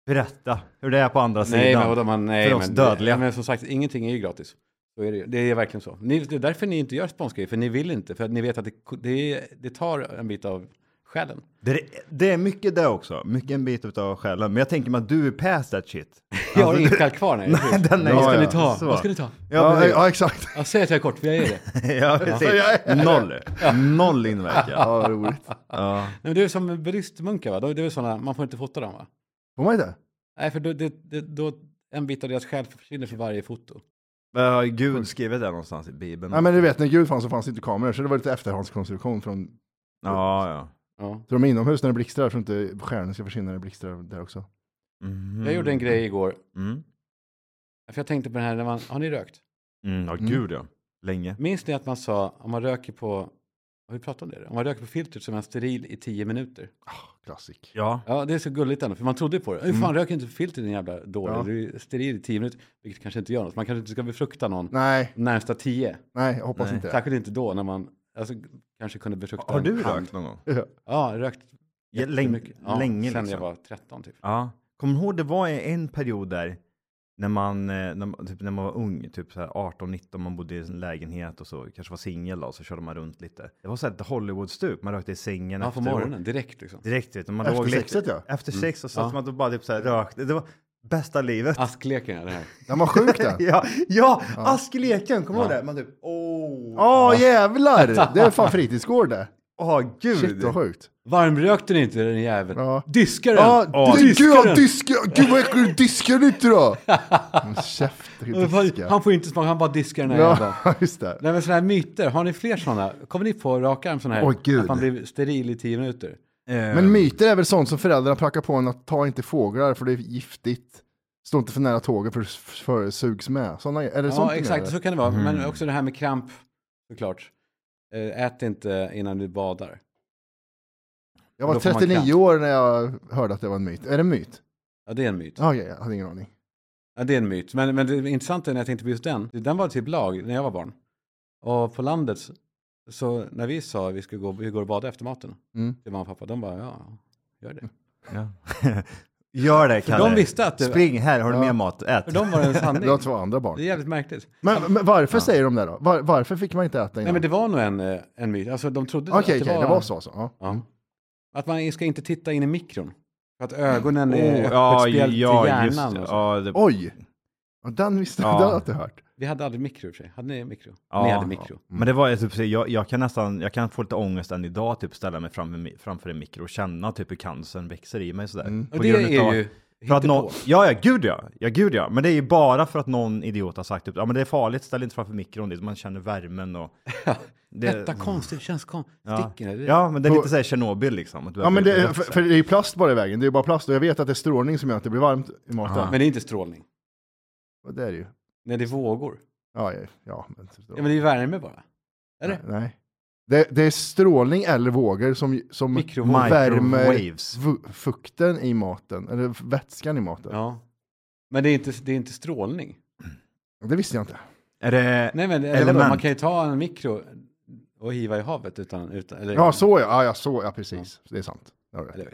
[SPEAKER 1] Berätta hur det är på andra sidan.
[SPEAKER 2] Nej, men vadå, man, nej,
[SPEAKER 1] För oss
[SPEAKER 2] men,
[SPEAKER 1] dödliga.
[SPEAKER 2] Men som sagt, ingenting är ju gratis. Så är det, ju. det är verkligen så. Ni, det är därför ni inte gör sponsgrejer, för ni vill inte. För att ni vet att det, det, det tar en bit av själen.
[SPEAKER 1] Det, är, det är mycket det också. Mycket en bit av själen. Men jag tänker mig att du är past that shit.
[SPEAKER 2] Jag har inget själ kvar. Nej, *laughs*
[SPEAKER 1] Nej, den är
[SPEAKER 3] Ja,
[SPEAKER 2] Vad ska
[SPEAKER 3] ja,
[SPEAKER 2] ni ta?
[SPEAKER 1] så.
[SPEAKER 2] Vad ska ni ta?
[SPEAKER 1] Ja,
[SPEAKER 3] Ja, ja, exakt.
[SPEAKER 2] Jag säger att jag är kort, för jag är det. *laughs*
[SPEAKER 1] ja, precis.
[SPEAKER 3] Ja, ja, ja.
[SPEAKER 1] Noll. Noll inverkan.
[SPEAKER 3] Ja, roligt.
[SPEAKER 1] Ja.
[SPEAKER 2] Nej, men det är som buddhistmunkar, va? Det är sådana, man får inte fota dem, va?
[SPEAKER 3] Får man inte?
[SPEAKER 2] Nej, för då, det, det, då en bit av deras själ försvinner för varje foto.
[SPEAKER 1] Men Har Gud skrivit det någonstans i Bibeln?
[SPEAKER 3] Nej, men du vet, när Gud fanns så fanns det inte kameror, så det var lite efterhandskonstruktion från...
[SPEAKER 1] Ja, ja.
[SPEAKER 2] Ja.
[SPEAKER 3] Så de är inomhus när det blixtrar, så inte stjärnan ska försvinna när det blixtrar där också.
[SPEAKER 1] Mhm.
[SPEAKER 2] Jag gjorde en grej igår.
[SPEAKER 1] Mm.
[SPEAKER 2] För jag tänkte på den här, när man, har ni rökt?
[SPEAKER 1] Mm, ja,
[SPEAKER 3] Mm.
[SPEAKER 1] gud ja. Länge.
[SPEAKER 2] Minns ni att man sa, om man röker på, har vi pratat om det? Om man röker på filtret så är man steril i tio minuter.
[SPEAKER 3] Klassik.
[SPEAKER 1] Ja.
[SPEAKER 2] Ja, det är så gulligt ändå, för man trodde på det. Hur fan, rök inte på filtret din jävla dåre.
[SPEAKER 3] Ja.
[SPEAKER 2] Du är steril i tio minuter, vilket kanske inte gör något. Man kanske inte ska befrukta någon
[SPEAKER 3] Nej,
[SPEAKER 2] närmsta tio.
[SPEAKER 3] nej, jag hoppas
[SPEAKER 1] Nej.
[SPEAKER 3] inte det.
[SPEAKER 2] Särskilt inte då när man alltså, kanske kunde befrukta
[SPEAKER 1] Har
[SPEAKER 2] en
[SPEAKER 1] du
[SPEAKER 2] hand.
[SPEAKER 1] rökt någon gång?
[SPEAKER 3] Ja.
[SPEAKER 2] Ja, jag har rökt
[SPEAKER 1] Ja, länge-
[SPEAKER 2] jättemycket. Ja,
[SPEAKER 1] länge
[SPEAKER 2] sen
[SPEAKER 1] liksom.
[SPEAKER 2] jag var 13 typ.
[SPEAKER 1] Ja. Kommer du ihåg, det var en period där när man, eh, när, man- typ, när man var ung, typ så här 18-19, man bodde i en lägenhet och så kanske var singel då, och så körde man runt lite. Det var så här ett Hollywood-stup, man rökte i sängen
[SPEAKER 2] Ja, på
[SPEAKER 1] efter-
[SPEAKER 2] morgonen, direkt liksom.
[SPEAKER 1] Direkt, vet du, man
[SPEAKER 3] Efter
[SPEAKER 1] låg lite-
[SPEAKER 3] sexet, ja.
[SPEAKER 1] Efter sex och satt
[SPEAKER 2] Ja.
[SPEAKER 1] man och bara typ så här rökte. Det var bästa livet.
[SPEAKER 2] Askleken, ja, det här.
[SPEAKER 3] Den var sjuk den. *laughs*
[SPEAKER 1] Ja, ja, askleken, kommer du ihåg det? Man typ, åh,
[SPEAKER 3] Åh jävlar! *laughs* Det är fan fritidsgård det.
[SPEAKER 1] åh gud.
[SPEAKER 3] Shit vad sjukt.
[SPEAKER 2] Varmrökte ni inte den jäveln?
[SPEAKER 3] Ja.
[SPEAKER 2] Diska den!
[SPEAKER 3] Ja,
[SPEAKER 1] Åh,
[SPEAKER 3] du,
[SPEAKER 2] diska
[SPEAKER 3] gud,
[SPEAKER 2] den!
[SPEAKER 3] diska, gud vad äckligt, diskar du inte då? *laughs* Men Käft, diska.
[SPEAKER 2] Han får inte smaka, han bara diskar den här jäveln.
[SPEAKER 3] Ja, just det.
[SPEAKER 2] Nej men sådana här myter, har ni fler sådana? Kommer ni på rak arm sådana här?
[SPEAKER 3] Åh, gud.
[SPEAKER 2] Att man blir steril i tio minuter?
[SPEAKER 1] Eh,
[SPEAKER 3] Men myter är väl sånt som föräldrarna prackar på en att ta inte fåglar för det är giftigt. Stå inte för nära tåget för, för sugs med. Såna, är det
[SPEAKER 2] Ja exakt,
[SPEAKER 3] menar?
[SPEAKER 2] så kan det vara.
[SPEAKER 1] Mm.
[SPEAKER 2] Men också det här med kramp, såklart. Eh, Ät inte innan du badar.
[SPEAKER 3] Jag var
[SPEAKER 2] Då får man
[SPEAKER 3] 39
[SPEAKER 2] kramp.
[SPEAKER 3] år när jag hörde att det var en myt. Är det en myt?
[SPEAKER 2] Ja det är en myt.
[SPEAKER 3] Ja, okej, jag hade ingen aning.
[SPEAKER 2] Ja, det är en myt. Men, men det intressanta när jag tänkte på just den, den var typ lag när jag var barn. Och på landet, så- när vi sa att vi skulle gå, vi går och bada efter maten
[SPEAKER 3] Mm.
[SPEAKER 2] till mamma och pappa, de bara ja, gör det.
[SPEAKER 1] ja. *laughs* Gör det, Kalle.
[SPEAKER 2] de visste att det,
[SPEAKER 1] Spring här, har du
[SPEAKER 3] Ja.
[SPEAKER 1] mer mat? Ät.
[SPEAKER 2] för dem var det en sanning. *laughs*
[SPEAKER 3] Det var två andra barn.
[SPEAKER 2] Det är jävligt märkligt.
[SPEAKER 3] Men, men varför säger de det då? Var, varför fick man inte äta
[SPEAKER 2] Nej
[SPEAKER 3] innan?
[SPEAKER 2] men det var nog en, eh, en myt. Alltså de trodde
[SPEAKER 3] Okej,
[SPEAKER 2] att
[SPEAKER 3] okej, det var så alltså. Ja.
[SPEAKER 2] Ja. Att man ska inte titta in i mikron. För att ögonen är
[SPEAKER 1] Oh,
[SPEAKER 2] öppet
[SPEAKER 1] ja,
[SPEAKER 2] spjält till
[SPEAKER 1] ja,
[SPEAKER 2] hjärnan.
[SPEAKER 1] just det. Ja, det,
[SPEAKER 3] Oj! Ja, den visste
[SPEAKER 1] Ja.
[SPEAKER 3] jag, den hade jag inte hört.
[SPEAKER 2] Vi hade aldrig mikro i och för sig. Hade ni mikro?
[SPEAKER 1] Ja.
[SPEAKER 2] Ni hade mikro.
[SPEAKER 1] Men det var typ, så jag, jag kan nästan, jag kan få lite ångest än idag, typ ställa mig framför, framför en mikro och känna typ hur cancern växer i mig sådär.
[SPEAKER 3] Mm.
[SPEAKER 2] Och det
[SPEAKER 1] grund
[SPEAKER 2] är ju
[SPEAKER 1] För att någon, ja, ja, gud ja. Ja, gud ja. Men det är ju bara för att någon idiot har sagt typ, ja men det är farligt, ställ inte framför mikron dit, man känner värmen och... *laughs* Det,
[SPEAKER 2] Detta konstigt, känns konstigt.
[SPEAKER 1] ja.
[SPEAKER 2] Sticker
[SPEAKER 1] ja, men det är lite såhär Tjernobyl liksom. att du
[SPEAKER 3] Ja, men det,
[SPEAKER 1] bli
[SPEAKER 3] för, för det är ju plast bara i vägen. Det är ju bara plast och jag vet att det är strålning som gör att det blir varmt i maten.
[SPEAKER 1] Ja.
[SPEAKER 2] Men det är inte strålning.
[SPEAKER 3] Och det är det ju.
[SPEAKER 2] Nej, det är vågor.
[SPEAKER 3] Ja, ja, ja men,
[SPEAKER 2] Ja, men det är värme bara. Är det?
[SPEAKER 3] Nej. Det, det är strålning eller vågor som, som
[SPEAKER 2] Mikrovågor.
[SPEAKER 3] värmer fukten i maten, eller vätskan i maten.
[SPEAKER 2] Ja. Men det är inte, det är inte strålning.
[SPEAKER 3] Det visste jag inte.
[SPEAKER 1] Är det...
[SPEAKER 2] Nej, men eller
[SPEAKER 1] Element.
[SPEAKER 2] vadå, man kan ju ta en mikro och hiva i havet utan... utan eller,
[SPEAKER 3] Ja, så ja. Ja, ja, så, ja precis. Det är sant. Det,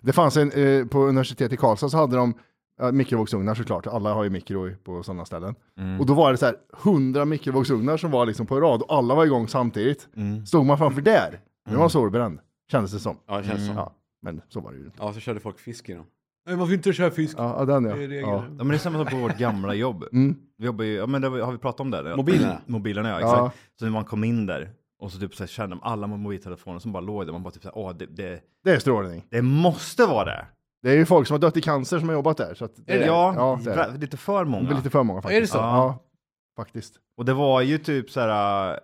[SPEAKER 3] det fanns en, eh, på universitetet i Karlstad så hade de eh, mikrovågsugnar såklart. Alla har ju mikro i- på sådana ställen.
[SPEAKER 1] Mm.
[SPEAKER 3] Och då var det så här hundra mikrovågsugnar som var liksom på rad och alla var igång samtidigt.
[SPEAKER 1] Mm.
[SPEAKER 3] Stod man framför där, nu var solbränd. Kändes det som.
[SPEAKER 2] Ja, det känns
[SPEAKER 1] Mm.
[SPEAKER 2] så.
[SPEAKER 3] Ja, men så var det ju inte.
[SPEAKER 2] Ja, så körde folk fisk i dem. Nej, man får inte köra fisk.
[SPEAKER 3] Ja, ja, den ja.
[SPEAKER 2] Det
[SPEAKER 3] ja.
[SPEAKER 1] Ja, men det är samma sak på vårt gamla jobb.
[SPEAKER 3] Mm.
[SPEAKER 1] Vi jobbar ju, ja men det, har vi pratat om det?
[SPEAKER 2] Mobilerna? *clears throat*
[SPEAKER 1] Mobilerna ja,
[SPEAKER 3] Ja.
[SPEAKER 1] exakt. Så när man kom in där och så typ så här, kände man alla mobiltelefoner som bara låg där, man bara typ så här, åh det, det,
[SPEAKER 3] Det är strålning.
[SPEAKER 1] det måste vara det.
[SPEAKER 3] Det är ju folk som har dött i cancer som har jobbat där. Så att
[SPEAKER 2] Är det?
[SPEAKER 1] Ja,
[SPEAKER 3] Ja, det är det.
[SPEAKER 1] lite för många.
[SPEAKER 3] Det lite för många faktiskt.
[SPEAKER 2] Är det så?
[SPEAKER 3] Ja, faktiskt.
[SPEAKER 1] Och det var ju typ så här, äh,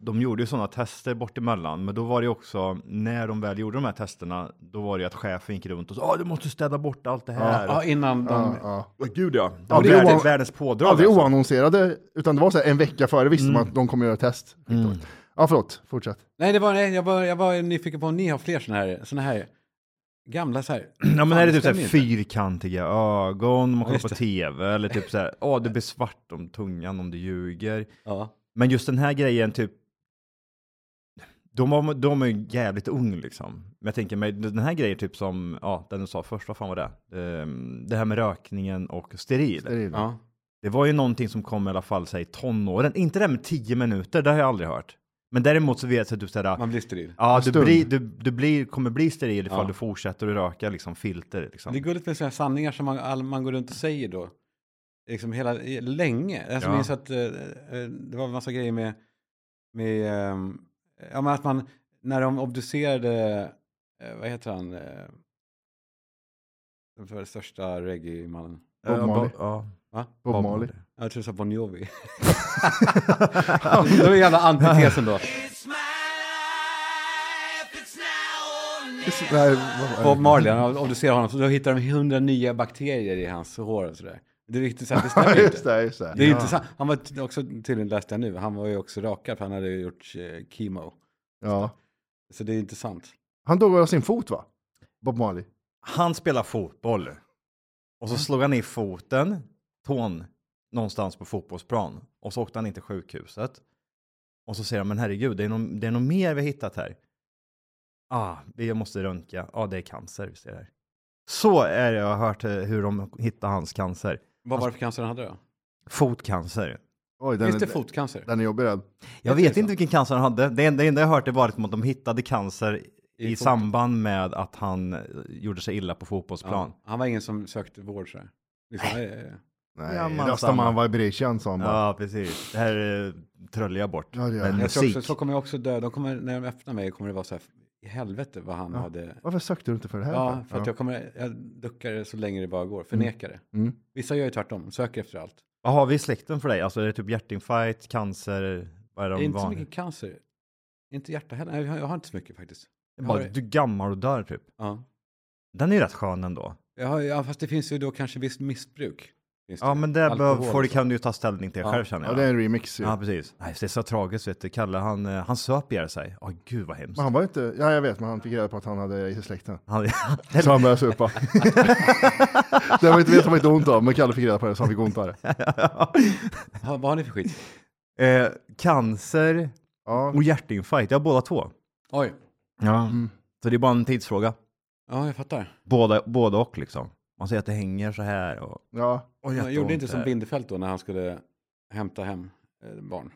[SPEAKER 1] de gjorde ju sådana tester bort emellan, men då var det ju också, när de väl gjorde de här testerna, då var det ju att chefen gick runt och sa, ah, du måste städa bort allt det här.
[SPEAKER 2] Ja, innan de...
[SPEAKER 3] Ja, ja.
[SPEAKER 1] Gud ja. Det
[SPEAKER 3] Ja,
[SPEAKER 1] var
[SPEAKER 3] det är
[SPEAKER 1] världens, världens pådrag.
[SPEAKER 3] Aldrig
[SPEAKER 1] alltså.
[SPEAKER 3] oannonserade, utan det var så här en vecka före visste
[SPEAKER 1] Mm.
[SPEAKER 3] man att de kommer göra test.
[SPEAKER 1] Mm.
[SPEAKER 3] Ja, förlåt. Fortsätt.
[SPEAKER 2] Nej, det var, nej jag, var, jag var nyfiken på om ni har fler sådana här, såna här gamla så här.
[SPEAKER 1] Ja men är det typ så här fyrkantiga ögon, man kollar
[SPEAKER 2] just
[SPEAKER 1] på tv, eller typ så här, åh det blir svart om tungan om du ljuger.
[SPEAKER 2] Ja.
[SPEAKER 1] Men just den här grejen typ, De, var, de är ju jävligt ung liksom. Men jag tänker mig, den här grejen typ som, ja, den du sa först, vad fan var det? Ehm, Det här med rökningen och steril.
[SPEAKER 3] Steril.
[SPEAKER 2] Ja.
[SPEAKER 1] Det var ju någonting som kom i alla fall, säg tonåren. Inte det här med tio minuter, det har jag aldrig hört. Men däremot så vet jag att du säger,
[SPEAKER 2] Man blir steril.
[SPEAKER 1] ja, du, blir, du, du blir, kommer bli steril ifall
[SPEAKER 2] Ja.
[SPEAKER 1] du fortsätter att röka liksom filter. Liksom.
[SPEAKER 2] Det är gulligt med sådana sanningar som man, all, man går runt och säger då. Liksom hela, länge. Alltså,
[SPEAKER 1] Ja.
[SPEAKER 2] Jag minns att eh, eh, det var en massa grejer med, med ehm, ja, men att man, när de obducerade, eh, vad heter han, eh, den för största reggae-mannen.
[SPEAKER 3] Bob
[SPEAKER 1] Ja,
[SPEAKER 3] Marley.
[SPEAKER 1] Ja,
[SPEAKER 2] Va?
[SPEAKER 3] Bob Marley.
[SPEAKER 2] Jag tror du sa Bon Jovi. *laughs* det var jävla antitesen då.
[SPEAKER 3] Nej,
[SPEAKER 2] Bob Marley, han obducerar honom, så då hittar de hundra nya bakterier i hans hår och sådär. Det är riktigt här, det *laughs* stämmer
[SPEAKER 3] Ja, just det, just det.
[SPEAKER 2] Det är inte sant. Han var också, tydligen läste jag nu, han var ju också rakad för han hade ju gjort eh, chemo.
[SPEAKER 3] Ja.
[SPEAKER 2] Så det är inte sant.
[SPEAKER 3] Han dog av sin fot va? Bob Marley.
[SPEAKER 1] Han spelar fotboll. Och så slog han i foten, tån, någonstans på fotbollsplan. Och så åkte han in till sjukhuset. Och så säger han, men herregud, det är nog, det är nog mer vi har hittat här. Ah, vi måste röntga. Ja, ah, det är cancer, vi ser här. Så är det, jag har hört eh, hur de hittade hans cancer.
[SPEAKER 2] Vad var det för cancer han hade då?
[SPEAKER 1] Fotcancer.
[SPEAKER 3] Oj, den,
[SPEAKER 2] Finns det
[SPEAKER 3] är,
[SPEAKER 2] fotcancer?
[SPEAKER 3] den är jobbig den.
[SPEAKER 1] Jag
[SPEAKER 2] Vet
[SPEAKER 1] inte vilken cancer han hade. Det enda, det enda jag har hört är bara att de hittade cancer i,
[SPEAKER 2] foten?
[SPEAKER 1] samband med att han eh, gjorde sig illa på fotbollsplan.
[SPEAKER 2] Ja, han var ingen som sökte vård så här. Liksom,
[SPEAKER 3] Nej,
[SPEAKER 1] Ja, man,
[SPEAKER 3] Rastaman vibration sa han bara.
[SPEAKER 1] Ja, precis. Det här eh, tröllar jag bort.
[SPEAKER 3] Ja, det gör
[SPEAKER 1] med
[SPEAKER 3] jag.
[SPEAKER 2] jag tror
[SPEAKER 1] musik.
[SPEAKER 2] också, så kommer jag också dö. De kommer, när de öppnar mig kommer det vara så här, i helvete vad han
[SPEAKER 3] Ja.
[SPEAKER 2] hade.
[SPEAKER 3] Varför sökte du inte för det här?
[SPEAKER 2] Ja, för att jag kommer, jag duckar det så länge det bara går, förnekar det.
[SPEAKER 3] Mm.
[SPEAKER 2] Vissa gör ju tvärtom, söker efter allt.
[SPEAKER 1] Vad har vi i släkten för dig? Alltså är det typ hjärtinfarkt, cancer? Vad är
[SPEAKER 2] Det är
[SPEAKER 1] de
[SPEAKER 2] inte så
[SPEAKER 1] vanliga?
[SPEAKER 2] mycket cancer. Inte hjärta heller. Nej, jag har, jag har inte så mycket faktiskt.
[SPEAKER 1] Bara, du är gammal och dör typ.
[SPEAKER 2] Ja.
[SPEAKER 1] Den är ju rätt skön ändå.
[SPEAKER 2] Jag har, ja, fast det finns ju då kanske visst missbruk.
[SPEAKER 1] Ja, men det
[SPEAKER 2] Alkohol
[SPEAKER 1] det
[SPEAKER 2] så.
[SPEAKER 1] kan du ju ta ställning till
[SPEAKER 2] Ja.
[SPEAKER 1] själv känner
[SPEAKER 3] Ja,
[SPEAKER 1] jag.
[SPEAKER 3] det är en remix ju.
[SPEAKER 1] Ja, precis. Nej, det är så tragiskt vet du. Kalle, han, eh, han söp ihjäl sig. Åh, gud vad hemskt.
[SPEAKER 3] Men han var inte, ja jag vet, men han fick reda på att han hade i släkten.
[SPEAKER 1] Han, *laughs*
[SPEAKER 3] Så han började supa. *laughs* det var inte, vet var inte ont av, men Kalle fick reda på det så han fick ont av det. *laughs*
[SPEAKER 2] Ha, vad har ni för skit?
[SPEAKER 1] eh, cancer
[SPEAKER 3] Ja,
[SPEAKER 1] och hjärtinfarkt, jag har båda två.
[SPEAKER 2] Oj.
[SPEAKER 1] Ja.
[SPEAKER 3] Mm.
[SPEAKER 1] Så det är bara en tidsfråga.
[SPEAKER 2] Ja, jag fattar.
[SPEAKER 1] Båda, båda och liksom. Man säger att det hänger så här och...
[SPEAKER 3] ja.
[SPEAKER 1] och
[SPEAKER 2] Jag gjorde inte som Bindefält då när han skulle hämta hem eh, barn.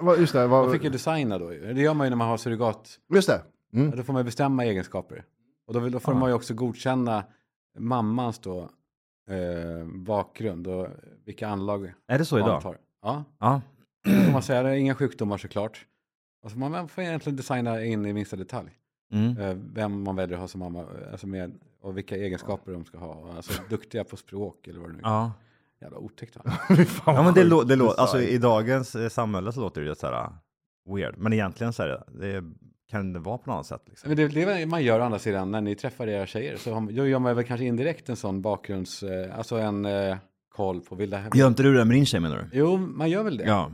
[SPEAKER 3] Vad- Just det,
[SPEAKER 2] Man
[SPEAKER 3] vad,
[SPEAKER 2] fick ju designa då. Det gör man ju när man har surrogat.
[SPEAKER 3] just det. Mm.
[SPEAKER 2] Då får man ju bestämma egenskaper. Och då, då får
[SPEAKER 1] Ja.
[SPEAKER 2] man ju också godkänna mammans då eh, bakgrund och vilka anlag
[SPEAKER 1] Är det så idag?
[SPEAKER 2] har. Ja,
[SPEAKER 1] Ja.
[SPEAKER 2] då får man säga det är inga sjukdomar såklart. Och så man, man får egentligen designa in i minsta detalj.
[SPEAKER 1] Mm.
[SPEAKER 2] Eh, vem man väljer att ha som mamma alltså med, och vilka egenskaper de ska ha. Alltså *laughs* duktiga på språk eller vad det nu är.
[SPEAKER 1] Ja.
[SPEAKER 2] Jävla otäckt va? *laughs*
[SPEAKER 1] Ja, men det,
[SPEAKER 3] vad
[SPEAKER 1] lå, det alltså i dagens eh, samhälle så låter det ju så här weird. Men egentligen så är det, det kan det vara på något annat sätt liksom.
[SPEAKER 2] Men det, det är vad man gör å andra sidan när ni träffar era tjejer. Så har, då gör man väl kanske indirekt en sån bakgrunds, eh, alltså en eh, koll på vilda
[SPEAKER 1] Gör inte du det med din tjej menar du?
[SPEAKER 2] Jo, man gör väl det.
[SPEAKER 1] Ja.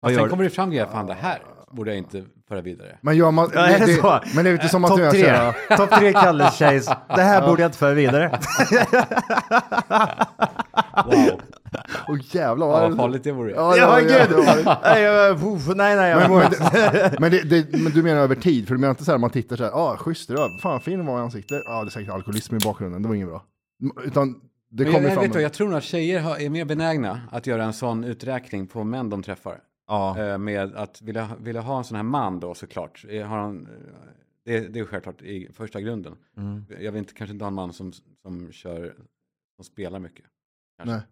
[SPEAKER 1] Vad
[SPEAKER 2] sen
[SPEAKER 1] gör
[SPEAKER 2] kommer det fram grejer, fan det här borde jag inte föra vidare.
[SPEAKER 3] Men gör man,
[SPEAKER 1] Ja, är det så?
[SPEAKER 3] Men det är lite som att jag säger,
[SPEAKER 1] Topp tre Kalles tjejs. Det här borde jag inte föra vidare. *laughs*
[SPEAKER 2] Wow,
[SPEAKER 3] åh jävlar
[SPEAKER 2] ja,
[SPEAKER 3] vad
[SPEAKER 2] vad farligt det vore.
[SPEAKER 3] Ja, det
[SPEAKER 1] Ja, gud. Nej, jag- nej, nej.
[SPEAKER 3] Men, vad- det, men, det, det, men du menar över tid, för du menar inte så här man tittar så här, ja ah, schysst, det var, fan fin var i ansiktet, ja ah, det är säkert alkoholism i bakgrunden, det var inget bra. Utan det
[SPEAKER 2] Men jag,
[SPEAKER 3] kommer
[SPEAKER 2] jag,
[SPEAKER 3] fram.
[SPEAKER 2] vet vad, jag tror nog att tjejer är mer benägna att göra en sån uträkning på män de träffar.
[SPEAKER 1] Ja.
[SPEAKER 2] Eh, med att vilja, vilja ha en sån här man då såklart. Eh, Har han, eh, det, det är självklart i första grunden.
[SPEAKER 1] Mm.
[SPEAKER 2] Jag vill inte kanske inte ha en man som, som kör, som spelar mycket. kanske.
[SPEAKER 3] Nej.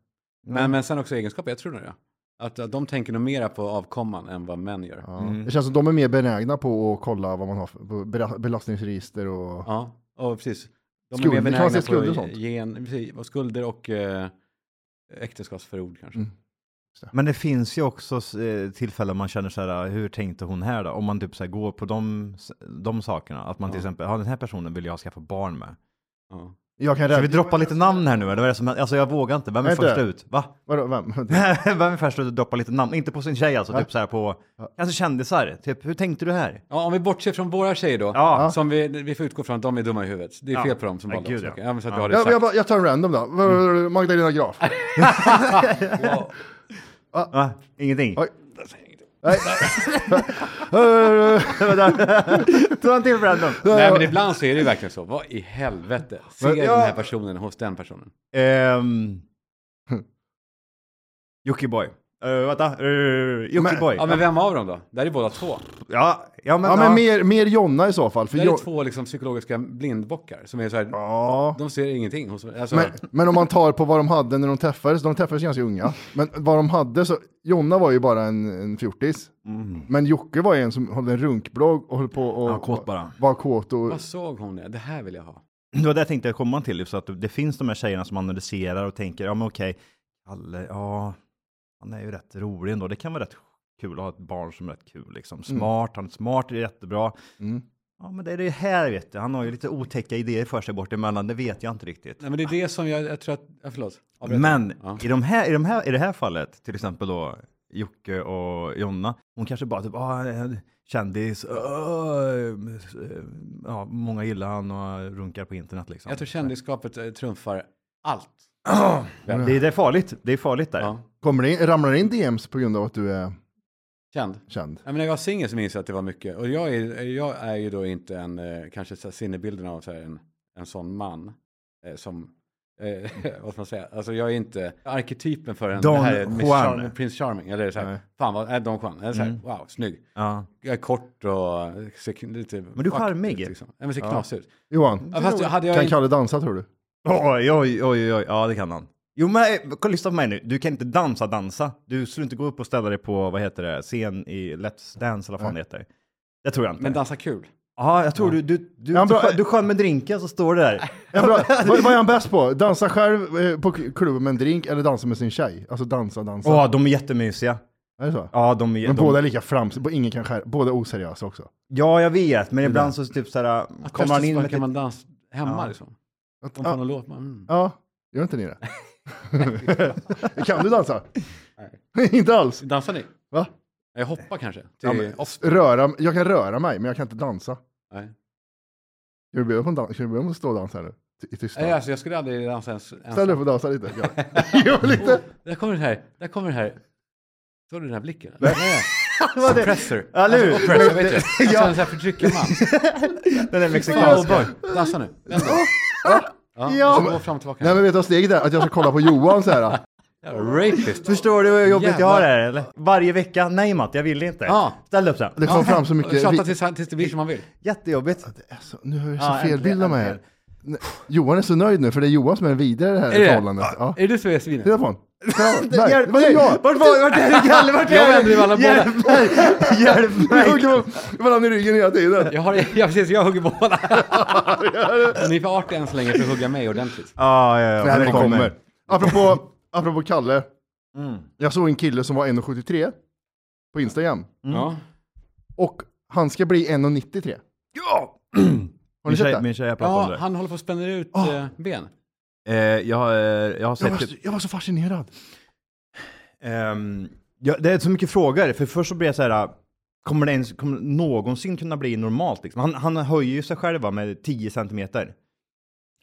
[SPEAKER 2] Men, men sen också egenskaper, jag tror det. Att, att de tänker nog mera på avkomman än vad män gör.
[SPEAKER 3] Ja.
[SPEAKER 1] Mm.
[SPEAKER 3] Det känns som de är mer benägna på att kolla vad man har för på bela- belastningsregister och...
[SPEAKER 2] Ja, och precis. De
[SPEAKER 3] Skulder,
[SPEAKER 2] är mer benägna
[SPEAKER 3] skulder och
[SPEAKER 2] på
[SPEAKER 3] sånt?
[SPEAKER 2] gen, precis, och skulder och eh, äktenskapsförord kanske.
[SPEAKER 3] Mm.
[SPEAKER 1] Men det finns ju också eh, tillfällen man känner så här, hur tänkte hon här då? Om man typ så här, går på de, de sakerna. Att man till exempel, ja den här personen vill jag skaffa barn med.
[SPEAKER 2] Ja.
[SPEAKER 3] Jag kan
[SPEAKER 1] Ska vi droppa lite namn här nu eller vad är det som Alltså jag vågar inte. Vem är först ut? Va?
[SPEAKER 3] Vadå, vem? *laughs*
[SPEAKER 1] Vem är först ut att droppa lite namn? Inte på sin tjej alltså,
[SPEAKER 3] Ja.
[SPEAKER 1] typ så här på,
[SPEAKER 3] Ja.
[SPEAKER 1] alltså kändisar. Typ, hur tänkte du här?
[SPEAKER 2] Ja, om vi bortser från våra tjejer då.
[SPEAKER 1] Ja.
[SPEAKER 2] Som vi, vi får utgå från att de är dumma i huvudet. Det är
[SPEAKER 1] Ja.
[SPEAKER 2] fel på dem som valde oss.
[SPEAKER 1] ja.
[SPEAKER 2] Ja, men så att
[SPEAKER 1] Ja.
[SPEAKER 3] Jag, jag, jag tar en random då.
[SPEAKER 1] Mm.
[SPEAKER 3] Magdalena Graf. *laughs* *laughs*
[SPEAKER 1] Va? Ingenting?
[SPEAKER 3] Oj. Nej. *laughs*
[SPEAKER 1] Ta en till Brandon.
[SPEAKER 2] Nej, men ibland så är det ju verkligen så. Vad i helvete? Ser
[SPEAKER 1] Men-
[SPEAKER 2] den
[SPEAKER 1] ja.
[SPEAKER 2] här personen hos den personen?
[SPEAKER 1] Um, Jockiboi. Uh, vänta. Uh, Jockiboi.
[SPEAKER 2] Ja, men vem av dem då? Där är båda två.
[SPEAKER 1] Ja, ja, men,
[SPEAKER 3] Ja, men
[SPEAKER 1] ja.
[SPEAKER 3] mer, mer Jonna i så fall. För
[SPEAKER 2] Där är
[SPEAKER 3] Jo-
[SPEAKER 2] två liksom psykologiska blindbockar som är så här,
[SPEAKER 3] Ja.
[SPEAKER 2] de ser ingenting. Hos, alltså,
[SPEAKER 3] Men, men om man tar på vad de hade när de träffades, de träffades ganska unga. Men vad de hade så, Jonna var ju bara en, en fjortis. Men Jocke var ju en som hade en runkblogg och höll på och
[SPEAKER 1] Ja, kåt bara.
[SPEAKER 3] var kåt och...
[SPEAKER 2] Vad såg hon det? Det här vill jag ha.
[SPEAKER 1] Det var det jag tänkte komma till, så att det finns de här tjejerna som analyserar och tänker, ja men okej, Kalle, ja, han är ju rätt rolig ändå. Det kan vara rätt kul att ha ett barn som är rätt kul liksom. Smart, han är smart, det är jättebra.
[SPEAKER 3] Mm.
[SPEAKER 1] Ja, men det är det här vet du. Han har ju lite otäcka idéer för sig bort emellan, det vet jag inte riktigt.
[SPEAKER 2] Nej, men det är det som jag, jag tror att, ja, förlåt. Avbryt.
[SPEAKER 1] Men
[SPEAKER 2] Ja.
[SPEAKER 1] i, de här, i, de här, i det här fallet, till exempel då Jocke och Jonna, hon kanske bara typ, ah, kändis, uh, ja, många gillar han och runkar på internet liksom.
[SPEAKER 2] Jag tror kändisskapet eh, trumfar allt. *clears throat*
[SPEAKER 1] det, det är farligt, det är farligt där.
[SPEAKER 2] Ja.
[SPEAKER 3] Kommer det in, ramlar det in DMs på grund av att du är
[SPEAKER 2] Känd.
[SPEAKER 3] känd?
[SPEAKER 2] Ja, men när jag var singel så minns jag att det var mycket. Och jag är, jag är ju då inte en, eh, kanske så sinnebilden av så här, en, en sån man. Eh, som, eh, *laughs* vad ska man säga, alltså jag är inte arketypen för en,
[SPEAKER 1] Don
[SPEAKER 2] här är Miss
[SPEAKER 1] Juan.
[SPEAKER 2] Charm, Prince Charming. Eller så här,
[SPEAKER 3] Nej.
[SPEAKER 2] fan vad, är Don Juan? Eller så här,
[SPEAKER 1] Mm.
[SPEAKER 2] wow, snygg.
[SPEAKER 1] Ja.
[SPEAKER 2] Jag är kort och ser lite...
[SPEAKER 1] Men du är charmig.
[SPEAKER 2] Liksom. Ja, men ser knasig ut.
[SPEAKER 3] Johan,
[SPEAKER 2] Ja, fast hade jag
[SPEAKER 3] kan
[SPEAKER 2] inte-
[SPEAKER 3] Kalle dansa tror du?
[SPEAKER 1] Oj, oj, oj, oj, ja det kan han. Jo men eh, kolla, lyssna på mig nu, du kan inte dansa dansa. Du skulle inte gå upp och ställa dig på, vad heter det, scen i Let's Dance eller vad fan det heter. Det tror jag inte.
[SPEAKER 2] Men dansa kul.
[SPEAKER 1] Ja, jag tror du, du, du,
[SPEAKER 3] Ja,
[SPEAKER 1] du,
[SPEAKER 3] bra.
[SPEAKER 1] du skön med drinken så står det där. *laughs*
[SPEAKER 3] Ja, bra. *laughs* vad, vad är han bäst på? Dansa själv eh, på k- klubben med en drink eller dansa med sin tjej? Alltså dansa, dansa.
[SPEAKER 1] Åh, de är jättemysiga.
[SPEAKER 3] Är det så?
[SPEAKER 1] Ja, de är...
[SPEAKER 3] Men
[SPEAKER 1] de,
[SPEAKER 3] båda är lika frams, ingen kan skära, båda är oseriösa också.
[SPEAKER 1] Ja, jag vet, men ibland så typ såhär,
[SPEAKER 2] Att
[SPEAKER 1] kommer han in med...
[SPEAKER 2] kan man dansa hemma
[SPEAKER 1] Ja.
[SPEAKER 2] liksom. Man
[SPEAKER 3] ja,
[SPEAKER 2] får låt. Man, mm.
[SPEAKER 3] ja, gör inte ni det? *laughs* *laughs* kan du dansa? *laughs* inte alls.
[SPEAKER 2] Dansar ni?
[SPEAKER 3] Va?
[SPEAKER 2] Jag hoppar kanske. Till
[SPEAKER 3] Ja, men, röra, jag kan röra mig, men jag kan inte dansa.
[SPEAKER 2] Nej.
[SPEAKER 3] Kan du bjuda på en dans? Kan du bjuda på att stå och dansa nu? I tystnad.
[SPEAKER 2] Nej, alltså, jag skulle aldrig dansa ens.
[SPEAKER 3] Ställ dig upp och dansa lite. *laughs* Jo, lite.
[SPEAKER 2] Där kommer den här. Där kommer den här. Såg du den här blicken? Nej.
[SPEAKER 1] Det-
[SPEAKER 2] Suppressor.
[SPEAKER 1] Ja, nu.
[SPEAKER 2] Alltså, oppressor, vet du?
[SPEAKER 1] Ja.
[SPEAKER 2] Alltså en sån här förtryckarman.
[SPEAKER 1] Den är mexikanska.
[SPEAKER 2] oh. Dansa nu. Vänta. Ja.
[SPEAKER 1] Ja.
[SPEAKER 2] Och så gå fram tillbaka.
[SPEAKER 3] Nej men vet du vad steget är? Att jag ska kolla på Johan så här. *laughs*
[SPEAKER 2] Rapist.
[SPEAKER 1] Förstår du hur jobbigt jag har det här eller? Varje vecka, nej Matt, jag vill inte.
[SPEAKER 2] Ja.
[SPEAKER 1] Ställ upp sen.
[SPEAKER 3] Det kom fram så mycket.
[SPEAKER 2] Tjata tills, tills det blir som man vill.
[SPEAKER 1] Jättejobbigt.
[SPEAKER 3] Det är så, nu har jag så
[SPEAKER 1] Ja,
[SPEAKER 3] fel bild av mig här.
[SPEAKER 1] äntligen.
[SPEAKER 3] Nej, Johan är så nöjd nu för det är Johan som är vidare i det här
[SPEAKER 2] Är det?
[SPEAKER 3] förhållandet. Ja.
[SPEAKER 2] Är du så *laughs* är svinet?
[SPEAKER 3] Titta på honom. Nej,
[SPEAKER 1] Hjälp
[SPEAKER 3] det var det
[SPEAKER 1] mig!
[SPEAKER 3] jag!
[SPEAKER 1] Vart var vart är du Kalle? Vart
[SPEAKER 2] Jag
[SPEAKER 1] är
[SPEAKER 2] vänder
[SPEAKER 1] du?
[SPEAKER 2] i alla båda.
[SPEAKER 1] Hjälp mig! *laughs* Hjälp
[SPEAKER 3] Jag
[SPEAKER 1] mig!
[SPEAKER 3] hugger varandra i ryggen hela tiden.
[SPEAKER 2] Jag har, ja, precis, jag hugger båda. *laughs* Ni är för artiga än så länge för att hugga mig ordentligt.
[SPEAKER 1] Ja, ja, ja.
[SPEAKER 3] Det här kommer. Apropå, apropå Kalle.
[SPEAKER 1] Mm.
[SPEAKER 3] Jag såg en kille som var 1,73 på Instagram.
[SPEAKER 2] Ja.
[SPEAKER 3] Och han ska bli 1,93.
[SPEAKER 1] Ja! *clears throat*
[SPEAKER 3] Har ni
[SPEAKER 1] Min
[SPEAKER 3] sett
[SPEAKER 1] tjej,
[SPEAKER 3] det?
[SPEAKER 1] min tjej har pratat om
[SPEAKER 2] ja,
[SPEAKER 1] det.
[SPEAKER 2] han håller på att spänna ut
[SPEAKER 3] Ah.
[SPEAKER 2] eh, ben.
[SPEAKER 1] Eh, jag, har, eh, jag har
[SPEAKER 3] Jag
[SPEAKER 1] sett...
[SPEAKER 3] var, så, jag var så fascinerad.
[SPEAKER 1] Ehm, ja, det är så mycket frågor, för först så blir jag så här, kommer det ens, kommer det någonsin kunna bli normalt? Liksom? Han, han höjer ju sig själv va, med 10 centimeter.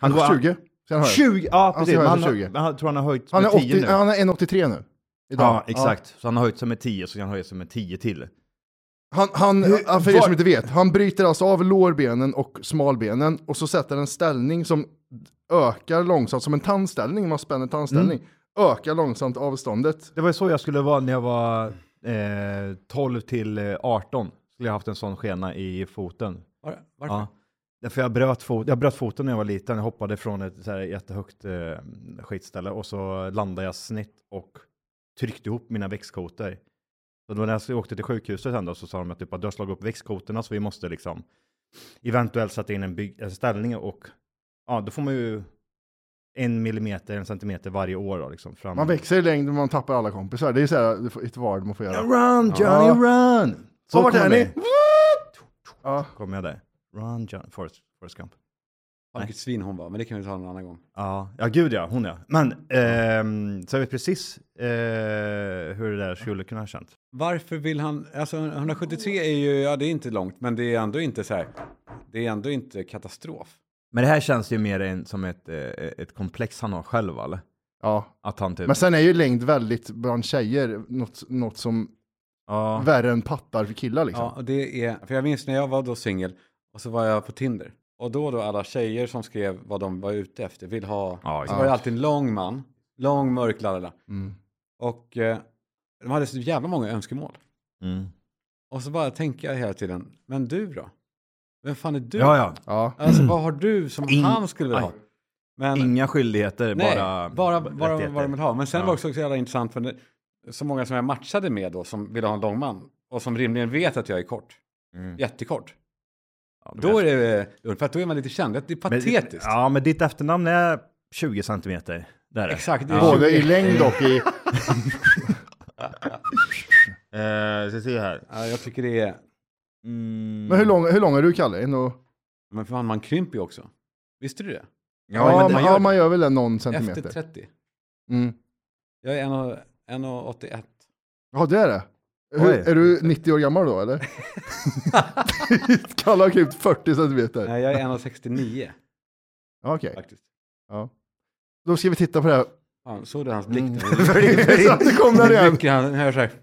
[SPEAKER 3] Han
[SPEAKER 1] går-
[SPEAKER 3] är 20. Sen har jag.
[SPEAKER 1] 20? Ja,
[SPEAKER 3] Han
[SPEAKER 1] precis.
[SPEAKER 3] höja
[SPEAKER 1] Han,
[SPEAKER 3] till 20.
[SPEAKER 1] har- jag tror han har höjt
[SPEAKER 3] Han
[SPEAKER 1] med
[SPEAKER 3] är,
[SPEAKER 1] 10
[SPEAKER 3] 80,
[SPEAKER 1] nu.
[SPEAKER 3] han är 1,83 nu. Idag.
[SPEAKER 1] Ja, exakt. Så han har höjt sig med 10, så kan han höja sig med 10 till.
[SPEAKER 3] Han, han,
[SPEAKER 1] Hur-
[SPEAKER 3] för er som inte vet, han bryter alltså av lårbenen och smalbenen och så sätter en ställning som ökar långsamt, som en tandställning, man spänner tandställning, ökar långsamt avståndet.
[SPEAKER 1] Det var ju så jag skulle vara när jag var eh, 12 till eh, 18. Skulle jag haft en sån skena i foten.
[SPEAKER 2] Var, varför?
[SPEAKER 1] Ja. Därför jag bröt, fot, jag bröt foten när jag var liten. Jag hoppade från ett så här jättehögt eh, skitställe och så landade jag snett och tryckte ihop mina växtkotor. Så då när jag åkte till sjukhuset sen då så sa de att typ, att du har slagit upp växtkotorna så vi måste liksom eventuellt sätta in en, bygg, en ställning och ja, då får man ju en millimeter, en centimeter varje år då liksom. Fram.
[SPEAKER 3] Man växer i längd och man tappar alla kompisar. Det är så här, ett val man får göra.
[SPEAKER 1] Run Johnny
[SPEAKER 3] Ja.
[SPEAKER 1] run! Så
[SPEAKER 3] vart är
[SPEAKER 1] kommer
[SPEAKER 3] ni? Ja.
[SPEAKER 1] Kommer jag där. Run Johnny, Forrest, Forrest Gump.
[SPEAKER 2] Vilket svin hon var, men det kan vi ta en annan gång.
[SPEAKER 1] Ja, ja gud ja, hon ja. Men, ehm, så jag vet precis eh, hur det där skulle kunna ha känt.
[SPEAKER 2] Varför vill han, alltså 173 är ju, ja det är inte långt, men det är ändå inte så här, det är ändå inte katastrof.
[SPEAKER 1] Men det här känns ju mer en, som ett, eh, ett komplex han har själv, eller?
[SPEAKER 3] ja.
[SPEAKER 1] Att han typ...
[SPEAKER 3] Men sen är ju längd väldigt bland tjejer något, något som
[SPEAKER 1] Ja.
[SPEAKER 3] värre än pattar för killar liksom.
[SPEAKER 2] Ja, och det är, för jag minns när jag var då singel och så var jag på Tinder. Och då då alla tjejer som skrev vad de var ute efter, vill ha,
[SPEAKER 1] Ja,
[SPEAKER 2] så var det alltid en lång man, lång, mörk, lalala.
[SPEAKER 3] Mm.
[SPEAKER 2] Och eh, de hade så jävla många önskemål.
[SPEAKER 1] Mm.
[SPEAKER 2] Och så bara tänker jag hela tiden, men du då? Vem fan är du?
[SPEAKER 1] Ja, ja.
[SPEAKER 3] Ja.
[SPEAKER 2] Alltså vad har du som
[SPEAKER 1] In-
[SPEAKER 2] han skulle vilja ha? Men,
[SPEAKER 1] Inga skyldigheter,
[SPEAKER 2] nej,
[SPEAKER 1] bara,
[SPEAKER 2] bara, vad de vill ha. Men sen
[SPEAKER 1] Ja.
[SPEAKER 2] var det också så jävla intressant för det, så många som jag matchade med då som ville ha en lång man och som rimligen vet att jag är kort,
[SPEAKER 1] Mm.
[SPEAKER 2] jättekort.
[SPEAKER 1] Ja,
[SPEAKER 2] Då är det, för att då är man lite känd, det är
[SPEAKER 1] Men-
[SPEAKER 2] patetiskt.
[SPEAKER 1] Ja, men ditt efternamn är 20 centimeter. Där.
[SPEAKER 2] Exakt.
[SPEAKER 3] Både i längd och i... *laughs*
[SPEAKER 1] Eh, ska se här.
[SPEAKER 2] Ja, jag tycker det är,
[SPEAKER 1] Mm.
[SPEAKER 3] Men hur lång, hur lång är du Kalle? Och...
[SPEAKER 2] men fan man krymper ju också. Visste du det?
[SPEAKER 3] Ja,
[SPEAKER 1] Ja, men det,
[SPEAKER 3] man, ja, man gör väl någon centimeter.
[SPEAKER 2] Efter 30.
[SPEAKER 3] Mm.
[SPEAKER 2] Jag är 1,81. 1,81.
[SPEAKER 3] Ja, det är det. Hur,
[SPEAKER 1] Oj.
[SPEAKER 3] är du 90 år gammal då eller? *laughs* Kalle har klippt 40 centimeter.
[SPEAKER 2] Nej, jag är 1,69
[SPEAKER 3] Ja, Okej,
[SPEAKER 2] faktiskt.
[SPEAKER 3] då ska vi titta på det här.
[SPEAKER 2] Såg du hans blick?
[SPEAKER 3] Mm. *laughs* *laughs* det kom där igen.
[SPEAKER 2] han, hör så här.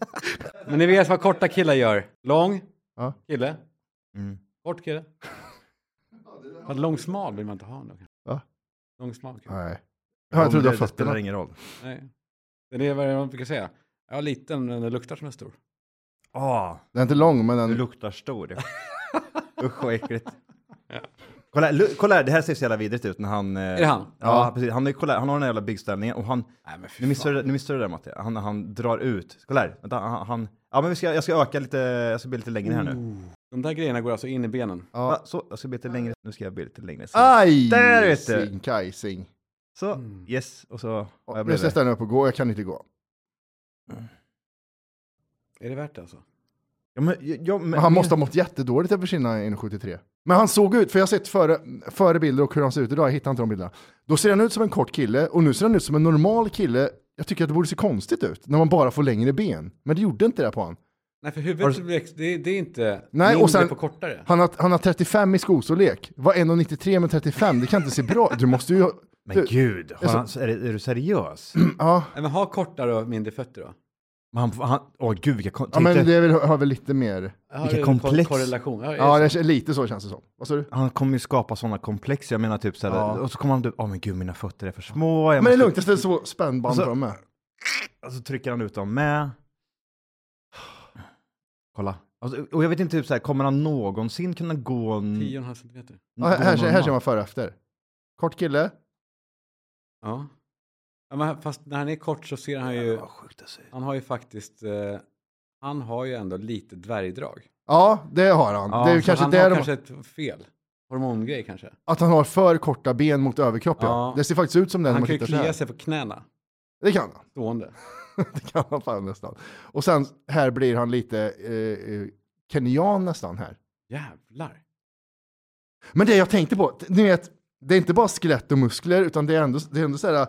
[SPEAKER 2] *laughs* Men ni vet vad korta killar gör? Lång
[SPEAKER 3] Ja.
[SPEAKER 2] kille,
[SPEAKER 1] Mm.
[SPEAKER 2] kort kille. *laughs* Fast lång smal vill man inte ha nu.
[SPEAKER 3] Va?
[SPEAKER 2] Lång smal kille.
[SPEAKER 3] Nej. Ja, jag trodde
[SPEAKER 1] det, spelar ingen roll.
[SPEAKER 2] Nej. Det är vad man brukar säga. Jag är liten men det luktar som en stor.
[SPEAKER 1] Åh,
[SPEAKER 3] Den är inte lång men
[SPEAKER 1] du
[SPEAKER 3] den...
[SPEAKER 1] luktar stor. *laughs* Usch vad äckligt. Kolla, lu- kolla här, det här ser så jävla vidrigt ut när han... eh,
[SPEAKER 2] Är det han?
[SPEAKER 1] Ja,
[SPEAKER 3] Ja.
[SPEAKER 1] precis. Han, är, kolla, han har den här jävla byggställningen och han...
[SPEAKER 2] Nej men
[SPEAKER 1] Nu missade du det- nu missade du det där Matte. Han, han drar ut. Kolla här. Vänta, han, han, ja men vi ska, jag ska öka lite, jag ska bli lite längre här nu.
[SPEAKER 2] De där grejerna går alltså in i benen.
[SPEAKER 3] Ja.
[SPEAKER 1] Va, så, jag ska bli lite längre. Nu ska jag bli lite längre. Så,
[SPEAKER 3] Aj!
[SPEAKER 1] Där vet du.
[SPEAKER 3] Sing, kajsing.
[SPEAKER 1] så
[SPEAKER 2] Mm.
[SPEAKER 1] yes. Och så...
[SPEAKER 3] Nu
[SPEAKER 1] jag blev
[SPEAKER 3] ska jag ställa mig upp och gå, jag kan inte gå.
[SPEAKER 2] Är det värt det alltså?
[SPEAKER 1] Ja, men, ja, men,
[SPEAKER 3] han måste ha mått jättedåligt över sina 1,73. Men han såg ut, för jag har sett före, före bilder och hur han ser ut idag, jag hittar inte de bilderna. Då ser han ut som en kort kille och nu ser han ut som en normal kille. Jag tycker att det borde se konstigt ut när man bara får längre ben. Men det gjorde inte det på han.
[SPEAKER 2] Nej för huvudet, det, det är inte
[SPEAKER 3] Nej, och sen-
[SPEAKER 2] på kortare.
[SPEAKER 3] Han har, han har 35 i skostorlek. Vad 1,93 med 35? Det kan inte se bra Du måste ju...
[SPEAKER 1] Men
[SPEAKER 3] Du-
[SPEAKER 1] gud, han, är, är du seriös? *clears throat*
[SPEAKER 3] Ja,
[SPEAKER 2] Nej, men ha kortare och mindre fötter då.
[SPEAKER 1] Han, han, åh gud, vilka, kon-
[SPEAKER 3] ja men det är väl, har väl lite mer...
[SPEAKER 1] Vilka komplex.
[SPEAKER 2] Ko korrelation. Ja,
[SPEAKER 3] Ja,
[SPEAKER 2] är
[SPEAKER 3] det
[SPEAKER 2] så?
[SPEAKER 3] är lite så känns det som. Vad sa du?
[SPEAKER 1] han kommer ju skapa sådana komplex. Jag menar typ såhär,
[SPEAKER 3] Ja.
[SPEAKER 1] och så kommer han typ, åh men gud mina fötter är för små. Jag
[SPEAKER 3] Men det är lugnt, jag ställer så spännband
[SPEAKER 1] Och så-
[SPEAKER 3] på dem med.
[SPEAKER 1] Och så trycker han ut dem med. Kolla. Alltså, och jag vet inte, typ såhär, kommer han någonsin kunna gå en...
[SPEAKER 2] 10,5 centimeter.
[SPEAKER 3] Ja, här, här, ser- här ser man före och efter. Kort kille.
[SPEAKER 2] Ja. Ja fast när han är kort så ser han ju,
[SPEAKER 1] det ut.
[SPEAKER 2] han har ju faktiskt, eh, han har ju ändå lite dvärgdrag.
[SPEAKER 3] Ja, det har han.
[SPEAKER 1] Ja,
[SPEAKER 3] det är ju kanske
[SPEAKER 2] han
[SPEAKER 3] det
[SPEAKER 2] har
[SPEAKER 3] de,
[SPEAKER 2] kanske ett fel. Hormongrej kanske.
[SPEAKER 3] att han har för korta ben mot överkropp. Ja.
[SPEAKER 2] Ja.
[SPEAKER 3] Det ser faktiskt ut som den när
[SPEAKER 2] Han
[SPEAKER 3] man
[SPEAKER 2] kan ju
[SPEAKER 3] tittar så
[SPEAKER 2] klia sig på knäna.
[SPEAKER 3] Det kan han.
[SPEAKER 2] Stående. *laughs*
[SPEAKER 3] det kan han fan nästan. Och sen här blir han lite eh, eh, kenyan nästan här.
[SPEAKER 2] Jävlar.
[SPEAKER 3] Men det jag tänkte på, ni vet, det är inte bara skelett och muskler, utan det är ändå, det är ändå så här,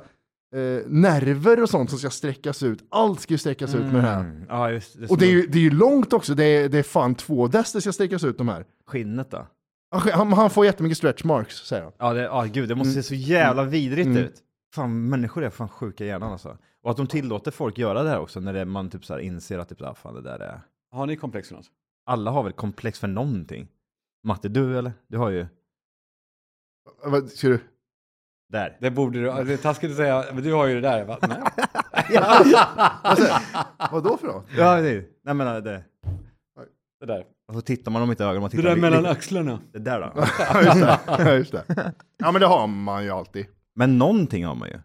[SPEAKER 3] eh, nerver och sånt som ska sträckas ut. Allt ska ju sträckas ut med det här.
[SPEAKER 1] Mm. Ja, just det.
[SPEAKER 3] Och det är, ju, det är ju långt också, det är, det är fan två dess det ska sträckas ut de här.
[SPEAKER 1] Skinnet då?
[SPEAKER 3] Han, han, får jättemycket stretch marks, säger han.
[SPEAKER 1] Ja, det, ja gud, det måste se så jävla vidrigt
[SPEAKER 3] Mm.
[SPEAKER 1] ut. Fan, människor är fan sjuka i hjärnan alltså. Och att de tillåter folk göra det här också, när det, man typ så här inser att typ, ah, fan det där är...
[SPEAKER 2] Har ni komplex för något?
[SPEAKER 1] Alla har väl komplex för någonting? Matte, du eller? Du har ju...
[SPEAKER 3] Vad ska du?
[SPEAKER 1] Där.
[SPEAKER 2] Det borde du, det är taskigt att säga, men du har ju det där. Va? Nej. *laughs*
[SPEAKER 3] Vad då för något?
[SPEAKER 1] Ja, det Nej men det...
[SPEAKER 2] Det där.
[SPEAKER 1] Och så tittar man dem inte i ögonen, man
[SPEAKER 2] Det
[SPEAKER 1] tittar
[SPEAKER 2] där
[SPEAKER 1] li-
[SPEAKER 2] mellan
[SPEAKER 1] li-
[SPEAKER 2] axlarna.
[SPEAKER 1] Det där då? *laughs*
[SPEAKER 3] Ja, just det. Ja, just det. Ja, men det har man ju alltid.
[SPEAKER 1] Men någonting har man ju.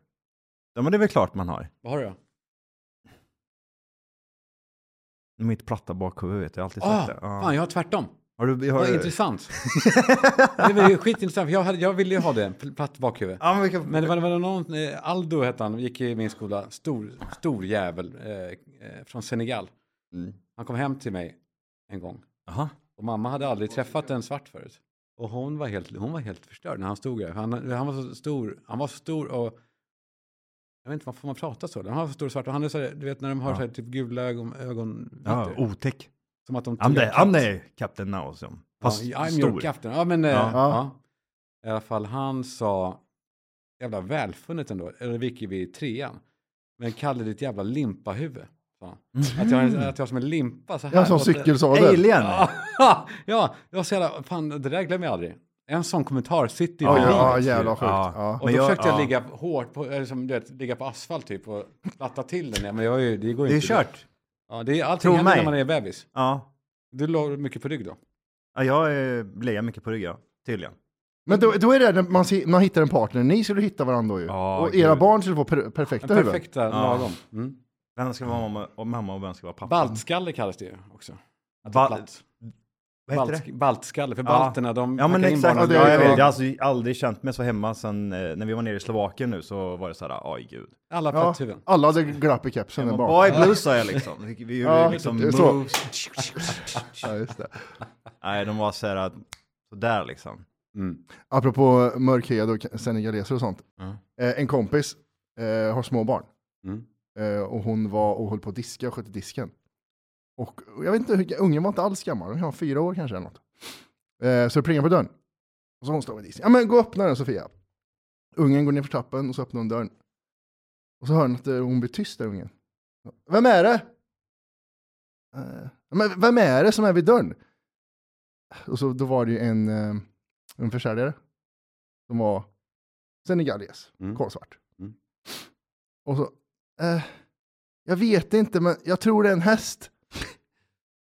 [SPEAKER 1] Ja men det är väl klart man har.
[SPEAKER 2] Vad har du då?
[SPEAKER 1] Mitt platta bakhuvud vet jag, jag alltid
[SPEAKER 2] Ah,
[SPEAKER 1] sagt det. Ja.
[SPEAKER 2] fan, jag har tvärtom.
[SPEAKER 1] Har du... Har
[SPEAKER 2] Vad intressant. *laughs* det var skitintressant, för jag, hade, jag ville ju ha det, platt bakhuvud.
[SPEAKER 1] Ja, men, vilka...
[SPEAKER 2] Men det var, det var någon, eh, Aldo hette han, gick i min skola, stor, stor jävel eh, eh, från Senegal.
[SPEAKER 1] Mm.
[SPEAKER 2] Han kom hem till mig en gång.
[SPEAKER 1] Jaha.
[SPEAKER 2] Och mamma hade aldrig träffat en svart förut. Och hon var helt, hon var helt förstörd när han stod där. Han, han var så stor, han var så stor och jag vet inte varför man pratar så. Han var så stor svart och han är så du vet när de har
[SPEAKER 1] Ja.
[SPEAKER 2] så här, typ gula ögon, ögon
[SPEAKER 1] Ja, otäck.
[SPEAKER 2] Som att de
[SPEAKER 1] I'm the. I'm the captain now. Så. Fast
[SPEAKER 2] ja, I'm
[SPEAKER 1] stor.
[SPEAKER 2] your captain. Ja, men eh,
[SPEAKER 1] Ja.
[SPEAKER 2] ja. I alla fall, han sa, jävla välfunnet ändå, eller vilket vi i trean. Men Kalle ditt jävla limpahuvud. han. Att jag, att jag som en limpa så här.
[SPEAKER 3] Ja, en sån
[SPEAKER 2] Och att det-
[SPEAKER 3] cykelsadel.
[SPEAKER 1] Alien!
[SPEAKER 2] Ja, *laughs* ja, det var så jävla, fan det där glömmer jag aldrig. En sån kommentar sitter i
[SPEAKER 3] Ja,
[SPEAKER 2] livet.
[SPEAKER 3] ja, jävla sjukt.
[SPEAKER 1] Ja.
[SPEAKER 3] Ja.
[SPEAKER 2] Och
[SPEAKER 1] Men
[SPEAKER 2] då
[SPEAKER 1] jag-
[SPEAKER 2] försökte jag
[SPEAKER 1] ja.
[SPEAKER 2] ligga hårt, på, eller som du vet, ligga på asfalt typ och platta till den. Ja, men jag, är ju- det går
[SPEAKER 1] Det är
[SPEAKER 2] inte.
[SPEAKER 1] kört.
[SPEAKER 2] Ja, det är allting
[SPEAKER 1] Tro
[SPEAKER 2] händer
[SPEAKER 1] mig.
[SPEAKER 2] när man är bebis.
[SPEAKER 1] Ja.
[SPEAKER 2] Du låg mycket på rygg då.
[SPEAKER 1] ja jag eh, mycket på rygg, ja. Tydligen.
[SPEAKER 3] Men då, då är det när man, se- man hittar en partner, ni skulle hitta varandra då ju.
[SPEAKER 1] Ja,
[SPEAKER 3] och era
[SPEAKER 1] gud.
[SPEAKER 3] barn skulle få per,
[SPEAKER 2] Den
[SPEAKER 3] perfekta huvuden.
[SPEAKER 2] perfekta lagom. Mm.
[SPEAKER 1] Vem ska vara mamma och, mamma och vem ska vara pappa?
[SPEAKER 2] Baltskalle kallas det ju också. Att
[SPEAKER 1] Ba-
[SPEAKER 2] det är platt.
[SPEAKER 1] Vad heter det?
[SPEAKER 2] Balt, baltskalle, för
[SPEAKER 1] Ja.
[SPEAKER 2] balterna de
[SPEAKER 1] Ja men exakt,
[SPEAKER 2] barnen.
[SPEAKER 3] det-
[SPEAKER 1] ja, jag vet.
[SPEAKER 3] ja.
[SPEAKER 1] Jag har alltså aldrig känt mig så hemma sen eh, när vi var nere i Slovakien nu så var det så här, oj gud.
[SPEAKER 2] Alla
[SPEAKER 3] Ja, alla hade glapp i kepsen där bak.
[SPEAKER 1] Boy blues sa jag liksom. Vi, vi
[SPEAKER 3] Ja,
[SPEAKER 1] liksom
[SPEAKER 3] det är så.
[SPEAKER 1] moves. *laughs*
[SPEAKER 3] Ja, just det.
[SPEAKER 1] Nej, de var så här, så där liksom.
[SPEAKER 2] Mm.
[SPEAKER 3] Apropå mörkhyade och senegaleser och sånt.
[SPEAKER 1] Ja.
[SPEAKER 3] Eh, en kompis eh, har små barn.
[SPEAKER 2] Mm.
[SPEAKER 3] Eh, och hon var och höll på att diska och skötte disken. Och och jag vet inte, hur, ungen var inte alls gammal, hon var fyra år kanske eller något. Eh, så det plingar på dörren. Och så hon står med disken. Ja men gå och öppna den Sofia. Ungen går ner för trappen och så öppnar hon dörren. Och så hör hon att eh, hon blir tyst där ungen. Vem är det? Eh, men vem är det som är vid dörren? Och så då var det ju en, eh, en försäljare. Som var senegales,
[SPEAKER 2] Mm.
[SPEAKER 3] kolsvart.
[SPEAKER 2] Mm.
[SPEAKER 3] Och så, eh, jag vet inte men jag tror det är en häst.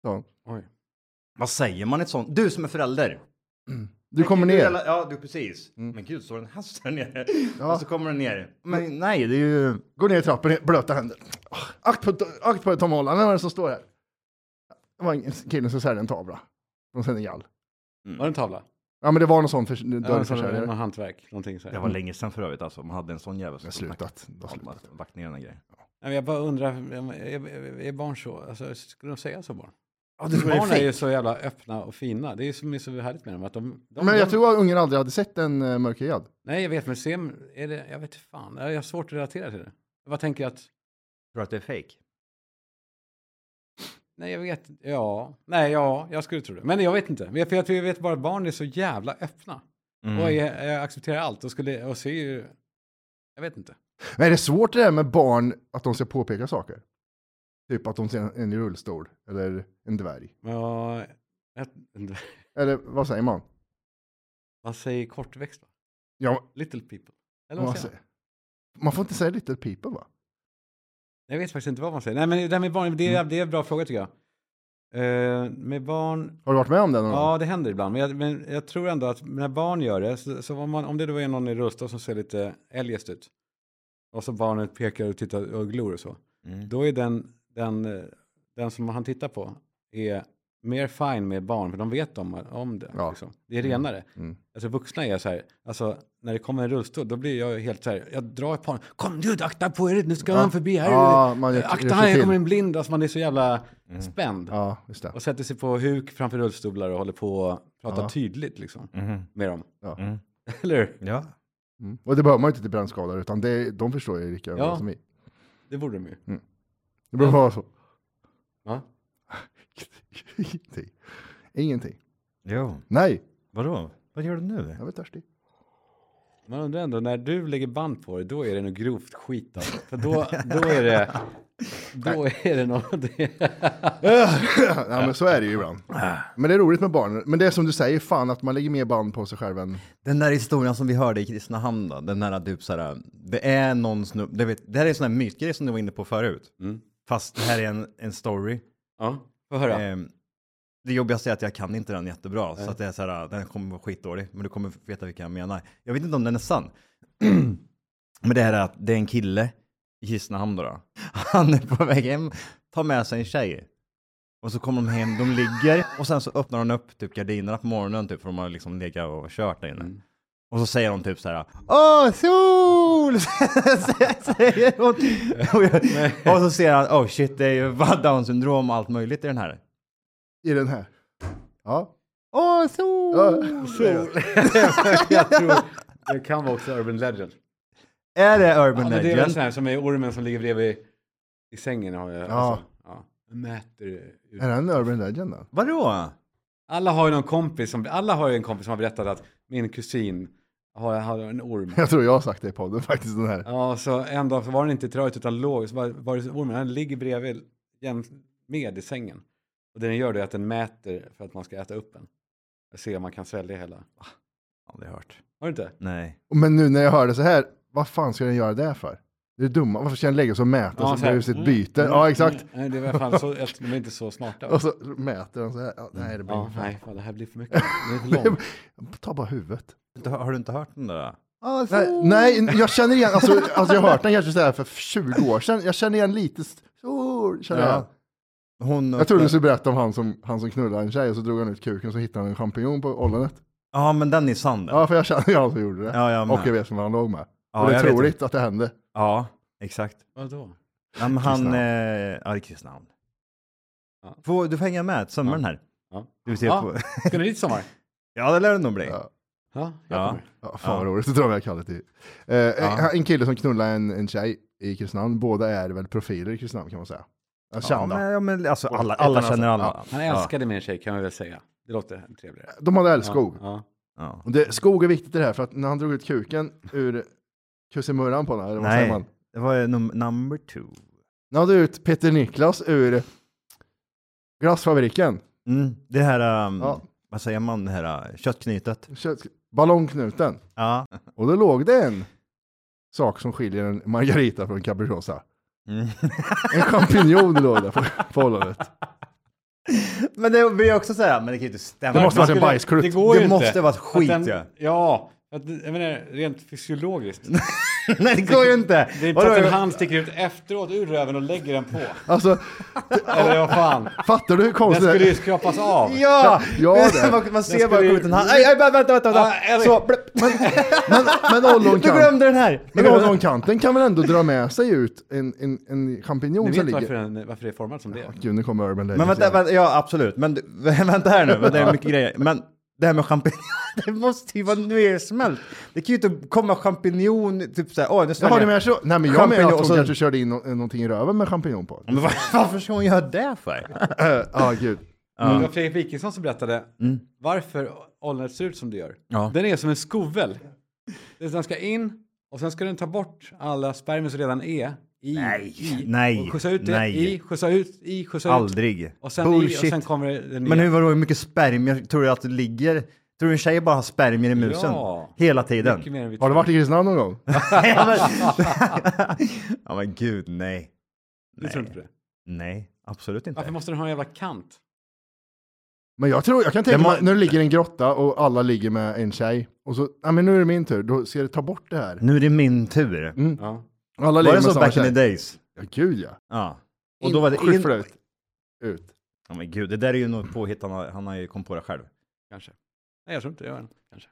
[SPEAKER 3] Så,
[SPEAKER 2] Oj.
[SPEAKER 1] Vad säger man ett sånt? Du som är förälder.
[SPEAKER 3] du kommer
[SPEAKER 1] gud,
[SPEAKER 3] ner.
[SPEAKER 1] Ja, du precis.
[SPEAKER 3] Mm.
[SPEAKER 1] Men gud, står en häst där nere?
[SPEAKER 3] Ja.
[SPEAKER 1] Och så kommer den ner. Men nej, det är ju...
[SPEAKER 3] Går ner i trappen, blöta händer. Ah, Akt på, akt på Tom Holland, vem är det som står här? Det var en kille som säljer en tavla. Från Senegal.
[SPEAKER 2] Var det en tavla?
[SPEAKER 3] Ja men det var någon sån för,
[SPEAKER 2] Ja, någon
[SPEAKER 3] dörrförsäljare.
[SPEAKER 2] hantverk, någonting så här.
[SPEAKER 1] Det var länge sedan för övrigt alltså. Man hade en sån jävel.
[SPEAKER 3] Det har slutat. Det har
[SPEAKER 1] Ja,
[SPEAKER 3] slutat.
[SPEAKER 1] lagt ner den grejen.
[SPEAKER 2] Nej, men Jag bara undrar, är barn så? Alltså, skulle de säga så barn?
[SPEAKER 1] Ja, det jag
[SPEAKER 2] Barn
[SPEAKER 1] är
[SPEAKER 2] är ju så jävla öppna och fina. Det är ju som är så härligt med dem. Att de, de,
[SPEAKER 3] Men jag
[SPEAKER 2] de,
[SPEAKER 3] tror att ungen aldrig hade sett en uh, mörkhyad.
[SPEAKER 2] Nej, jag vet, men se, är det, jag vet inte fan. Jag har svårt att relatera till det. Jag bara tänker att,
[SPEAKER 1] Tror du att det är fake?
[SPEAKER 2] nej jag vet, ja, nej ja, jag skulle tro det. Men jag vet inte. Jag- För jag, tror- jag vet bara att barn är så jävla öppna.
[SPEAKER 1] Mm.
[SPEAKER 2] Och jag, jag accepterar allt och skulle, och ser ju, jag vet inte.
[SPEAKER 3] Men är det svårt det där med barn att de ska påpeka saker? Typ att de ser en, en i rullstol eller en dvärg.
[SPEAKER 2] Men jag, jag,
[SPEAKER 3] Eller vad säger man?
[SPEAKER 2] vad säger kortväxt? va?
[SPEAKER 3] Ja,
[SPEAKER 2] Little people. Eller
[SPEAKER 3] vad
[SPEAKER 2] vad säger man?
[SPEAKER 3] Man får inte säga little people va?
[SPEAKER 2] Jag vet faktiskt inte vad man säger. Nej, men det där med barn, det är, det är en bra fråga tycker jag. Eh, med barn,
[SPEAKER 3] Har du varit med om det någon
[SPEAKER 2] ja det händer ibland. Men jag, men jag tror ändå att när barn gör det, så, så om, man, om det då är någon i rullstol som ser lite eljest ut. Och så barnet pekar och tittar och glor och så.
[SPEAKER 1] Mm.
[SPEAKER 2] Då är den, den, eh, den som han tittar på är mer fine med barn, för de vet om, om det.
[SPEAKER 3] Ja.
[SPEAKER 2] Liksom. Det är renare.
[SPEAKER 3] Mm.
[SPEAKER 2] Alltså vuxna är så här, alltså när det kommer en rullstol, då blir jag helt så här, jag drar ett par, kom du, akta på er, nu ska
[SPEAKER 3] Ja.
[SPEAKER 2] han förbi här.
[SPEAKER 3] Ja, man gör-
[SPEAKER 2] akta här, kommer en blind, alltså man är så jävla
[SPEAKER 1] Mm.
[SPEAKER 2] spänd.
[SPEAKER 3] Ja, just det.
[SPEAKER 2] Och sätter sig på huk framför rullstolar och håller på och pratar
[SPEAKER 3] Ja.
[SPEAKER 2] tydligt liksom
[SPEAKER 1] Mhm.
[SPEAKER 2] med dem.
[SPEAKER 1] Mm. *laughs*
[SPEAKER 2] Eller hur?
[SPEAKER 1] Ja.
[SPEAKER 3] Mm. Och det behöver man ju inte till brännskador, utan det, de förstår ju lika
[SPEAKER 2] Ja.
[SPEAKER 3] som vi.
[SPEAKER 2] Det borde de ju.
[SPEAKER 3] Det behöver vara så.
[SPEAKER 2] Ja.
[SPEAKER 3] Ingenting. Ingenting.
[SPEAKER 1] Jo.
[SPEAKER 3] Nej,
[SPEAKER 1] Vadå? Vad gör du nu?
[SPEAKER 3] jag är törstig.
[SPEAKER 2] Man undrar ändå, när du lägger band på det, då är det nog grovt skit alltså. För då, *laughs* då är det, då är det något. *laughs*
[SPEAKER 3] ja, men så är det ju ibland. Men det är roligt med barn. Men det är som du säger, fan att man lägger mer band på sig själv än...
[SPEAKER 1] Den där historien som vi hörde i Kristinehamn då, den där typ såhär, det är någon snubbe, det, vet, det här är en sån här mytgrej som du var inne på förut.
[SPEAKER 2] Mm.
[SPEAKER 1] Fast det här är en, en story.
[SPEAKER 2] Ja, få höra.
[SPEAKER 1] Ehm, det jobbigaste är att jag kan inte den jättebra, så att det är så här, den kommer vara skitdålig, men du kommer veta vilka jag menar. Jag vet inte om den är sann. *clears throat* men det här är att det är en kille i Kristinehamn då, då. *laughs* Han är på väg hem, tar med sig en tjej. Och så kommer de hem, de ligger och sen så öppnar hon upp typ gardinerna på morgonen typ för de har liksom legat och kört där inne.
[SPEAKER 2] Mm.
[SPEAKER 1] Och så säger hon typ så här, Åh, sol! säger hon. Och, jag, och så ser han, oh shit, det är ju down syndrom och allt möjligt i den här.
[SPEAKER 3] I den här. Ja.
[SPEAKER 1] Åh, sol!
[SPEAKER 3] ja. *laughs*
[SPEAKER 2] jag tror det kan vara också Urban Legend.
[SPEAKER 1] Är det
[SPEAKER 2] Ja,
[SPEAKER 1] Urban
[SPEAKER 2] men det är väl
[SPEAKER 1] Legend?
[SPEAKER 2] sån här som är ormen som ligger bredvid i sängen. Har jag,
[SPEAKER 3] Ja.
[SPEAKER 2] Alltså, ja. Mäter ut.
[SPEAKER 3] Är det en urban legend då?
[SPEAKER 1] Vadå?
[SPEAKER 2] Alla har ju någon kompis som, alla har ju en kompis som har berättat att min kusin har, har en orm. *laughs*
[SPEAKER 3] Jag tror jag har sagt det i podden faktiskt, den här.
[SPEAKER 2] Ja, så en dag så var den inte i tröjt utan låg, så var, var det ormen, den ligger bredvid jäm med i sängen. Och det den gör det är att den mäter för att man ska äta upp den. Jag ser om man kan svälja hela.
[SPEAKER 1] Aldrig hört.
[SPEAKER 2] Har du inte?
[SPEAKER 1] Nej.
[SPEAKER 3] Men nu när jag hör det så här, vad fan ska den göra det för? Det är dumma, varför ska den lägga sig och mäta så,
[SPEAKER 2] så
[SPEAKER 3] blir sitt byte?
[SPEAKER 2] mm,
[SPEAKER 3] Ja exakt.
[SPEAKER 2] mm. Nej, det alla fall så, de är inte så smarta.
[SPEAKER 3] Och så mäter den så här. Ja, nej det blir
[SPEAKER 2] Ja,
[SPEAKER 3] fan.
[SPEAKER 2] nej, fan, det här blir för mycket. Det är för *laughs* långt.
[SPEAKER 3] Ta bara huvudet.
[SPEAKER 1] Har du inte hört den där?
[SPEAKER 3] Nej, nej, jag känner igen, alltså, alltså jag har hört den kanske så här för 20 år sedan. Jag känner igen lite, så, känner jag.
[SPEAKER 1] Ja. Hon
[SPEAKER 3] Jag trodde du skulle berätta om han som, han som knullade en tjej och så drog han ut kuken och så hittade han en champinjon på ollonet.
[SPEAKER 1] Ja, men den är sann.
[SPEAKER 3] Ja, för jag känner ju han som gjorde det.
[SPEAKER 1] Ja, jag
[SPEAKER 3] och jag vet vem han låg med.
[SPEAKER 1] Ja,
[SPEAKER 3] och det är
[SPEAKER 1] jag
[SPEAKER 3] troligt att det hände.
[SPEAKER 1] Ja, exakt.
[SPEAKER 2] Vadå?
[SPEAKER 1] Ja, men han, eh, ja, det är Kristian.
[SPEAKER 2] Ja.
[SPEAKER 1] Får, du får hänga med sommaren här.
[SPEAKER 2] Ja.
[SPEAKER 1] Du ser
[SPEAKER 2] Ja.
[SPEAKER 1] på.
[SPEAKER 2] Ska ni dit sommar? *laughs*
[SPEAKER 1] ja, det lär det nog bli.
[SPEAKER 3] Ja.
[SPEAKER 2] Ja, jag
[SPEAKER 1] Ja.
[SPEAKER 3] Ja, fan
[SPEAKER 1] Ja.
[SPEAKER 3] roligt, så drar jag kallet i. Eh, en- En kille som knullar en, en tjej i Kristinehamn, båda är väl profiler i Kristinehamn kan man säga. Ja,
[SPEAKER 1] Ja,
[SPEAKER 3] kända.
[SPEAKER 1] men, ja, men alltså, alla, alla känner alla.
[SPEAKER 3] ja.
[SPEAKER 2] Han älskade min tjej kan man väl säga. Det låter trevligare.
[SPEAKER 3] De hade älskog.
[SPEAKER 2] Ja,
[SPEAKER 1] Ja.
[SPEAKER 3] Det, skog är viktigt i det här, för att när han drog ut kuken ur kussimurran på den, eller vad
[SPEAKER 1] Nej.
[SPEAKER 3] säger man?
[SPEAKER 1] Det var num- number two.
[SPEAKER 3] När han drog ut Peter Niklas ur glassfabriken,
[SPEAKER 1] Mm, det här, um,
[SPEAKER 3] Ja.
[SPEAKER 1] vad säger man, det här uh, köttknytet.
[SPEAKER 3] kött- ballongknuten,
[SPEAKER 1] Ja.
[SPEAKER 3] och då låg det en sak som skiljer en margarita från en capricciosa.
[SPEAKER 1] Mm. *laughs*
[SPEAKER 3] En champinjon låg där på, på ollonet.
[SPEAKER 1] men det jag också säga, men det kan ju inte stämma.
[SPEAKER 3] Det måste varit en bajsklutt.
[SPEAKER 2] Det går
[SPEAKER 1] Det
[SPEAKER 2] ju
[SPEAKER 1] måste
[SPEAKER 2] inte.
[SPEAKER 1] vara ett skit,
[SPEAKER 2] Att den-
[SPEAKER 1] ja.
[SPEAKER 2] Ja, att, jag menar rent fysiologiskt. *laughs* *laughs*
[SPEAKER 1] Nej, det går ju inte.
[SPEAKER 2] Det är att en hand sticker ut efteråt ur röven och lägger den på.
[SPEAKER 3] Alltså,
[SPEAKER 2] Eller vad fan.
[SPEAKER 3] fattar du hur
[SPEAKER 2] Den
[SPEAKER 3] konstigt det
[SPEAKER 2] skulle ju
[SPEAKER 3] är?
[SPEAKER 2] skrapas av.
[SPEAKER 1] Ja!
[SPEAKER 3] Ja, det.
[SPEAKER 1] man, man ser
[SPEAKER 2] Den
[SPEAKER 1] bara kommit en hand. Aj, vänta, vänta, vänta.
[SPEAKER 2] Ah,
[SPEAKER 1] Så.
[SPEAKER 3] Men, men *laughs*
[SPEAKER 1] Du
[SPEAKER 3] ollonkanten,
[SPEAKER 1] glömde den här.
[SPEAKER 3] men ollonkanten kan väl ändå dra med sig ut en, en, en champinjon som
[SPEAKER 2] vet varför,
[SPEAKER 3] ligger...
[SPEAKER 2] den, varför det är format som det är?
[SPEAKER 3] Gud, nu kommer Urban Legends
[SPEAKER 1] Men vänta, vänta, ja absolut. Men du- *laughs* vänta här nu, det är mycket grejer. Men det här med champinjon, *laughs* det måste ju vara nersmält. Det kan ju inte komma champinjon, typ såhär, åh nu
[SPEAKER 3] Jaha,
[SPEAKER 1] sväljer
[SPEAKER 3] ni
[SPEAKER 1] jag.
[SPEAKER 3] menar så? Nej, men jag menar att
[SPEAKER 1] och
[SPEAKER 3] hon
[SPEAKER 1] så-
[SPEAKER 3] kanske körde in no någonting i röven med champinjon på.
[SPEAKER 1] Men var, *laughs* varför ska hon göra det för? *laughs*
[SPEAKER 3] Ja, ah, gud.
[SPEAKER 2] Det var Fredrik Wikingsson som berättade
[SPEAKER 1] Mm.
[SPEAKER 2] varför ollonet ser ut som det gör.
[SPEAKER 1] Ja.
[SPEAKER 2] Den är som en skovel. Den ska in och sen ska den ta bort alla spermier som redan är i.
[SPEAKER 1] Nej,
[SPEAKER 2] i,
[SPEAKER 1] nej,
[SPEAKER 2] och skjutsa ut det
[SPEAKER 1] nej.
[SPEAKER 2] i, skjutsa ut i, skjutsa ut.
[SPEAKER 1] Aldrig.
[SPEAKER 2] Och sen i och
[SPEAKER 1] Bullshit.
[SPEAKER 2] sen kommer det
[SPEAKER 1] Men hur, vadå, hur mycket spermier tror du att det ligger? Tror du en tjej bara har spermier i musen?
[SPEAKER 2] Ja.
[SPEAKER 1] Hela tiden?
[SPEAKER 3] Har du varit i Kristinehamn någon gång? *laughs*
[SPEAKER 1] ja, men, *laughs* ja men gud, nej.
[SPEAKER 2] Du tror inte det?
[SPEAKER 1] Nej, absolut inte.
[SPEAKER 2] Varför måste den ha en jävla kant?
[SPEAKER 3] Men jag tror, jag kan tänka
[SPEAKER 1] Det
[SPEAKER 3] mig när du ligger i en grotta och alla ligger med en tjej och så, ja men nu är det min tur, då ska det ta bort det här.
[SPEAKER 1] Nu är det min tur.
[SPEAKER 3] Mm.
[SPEAKER 2] Ja.
[SPEAKER 3] Alla
[SPEAKER 1] Var det så back in the days?
[SPEAKER 3] Ja, gud ja.
[SPEAKER 1] Ja. Och då var det in...
[SPEAKER 3] Skyffla ut. Ut.
[SPEAKER 1] Ja men gud, det där är ju något påhitt, han har, han har ju kommit på det själv.
[SPEAKER 2] Kanske. Nej, jag tror inte det. gör den. Kanske.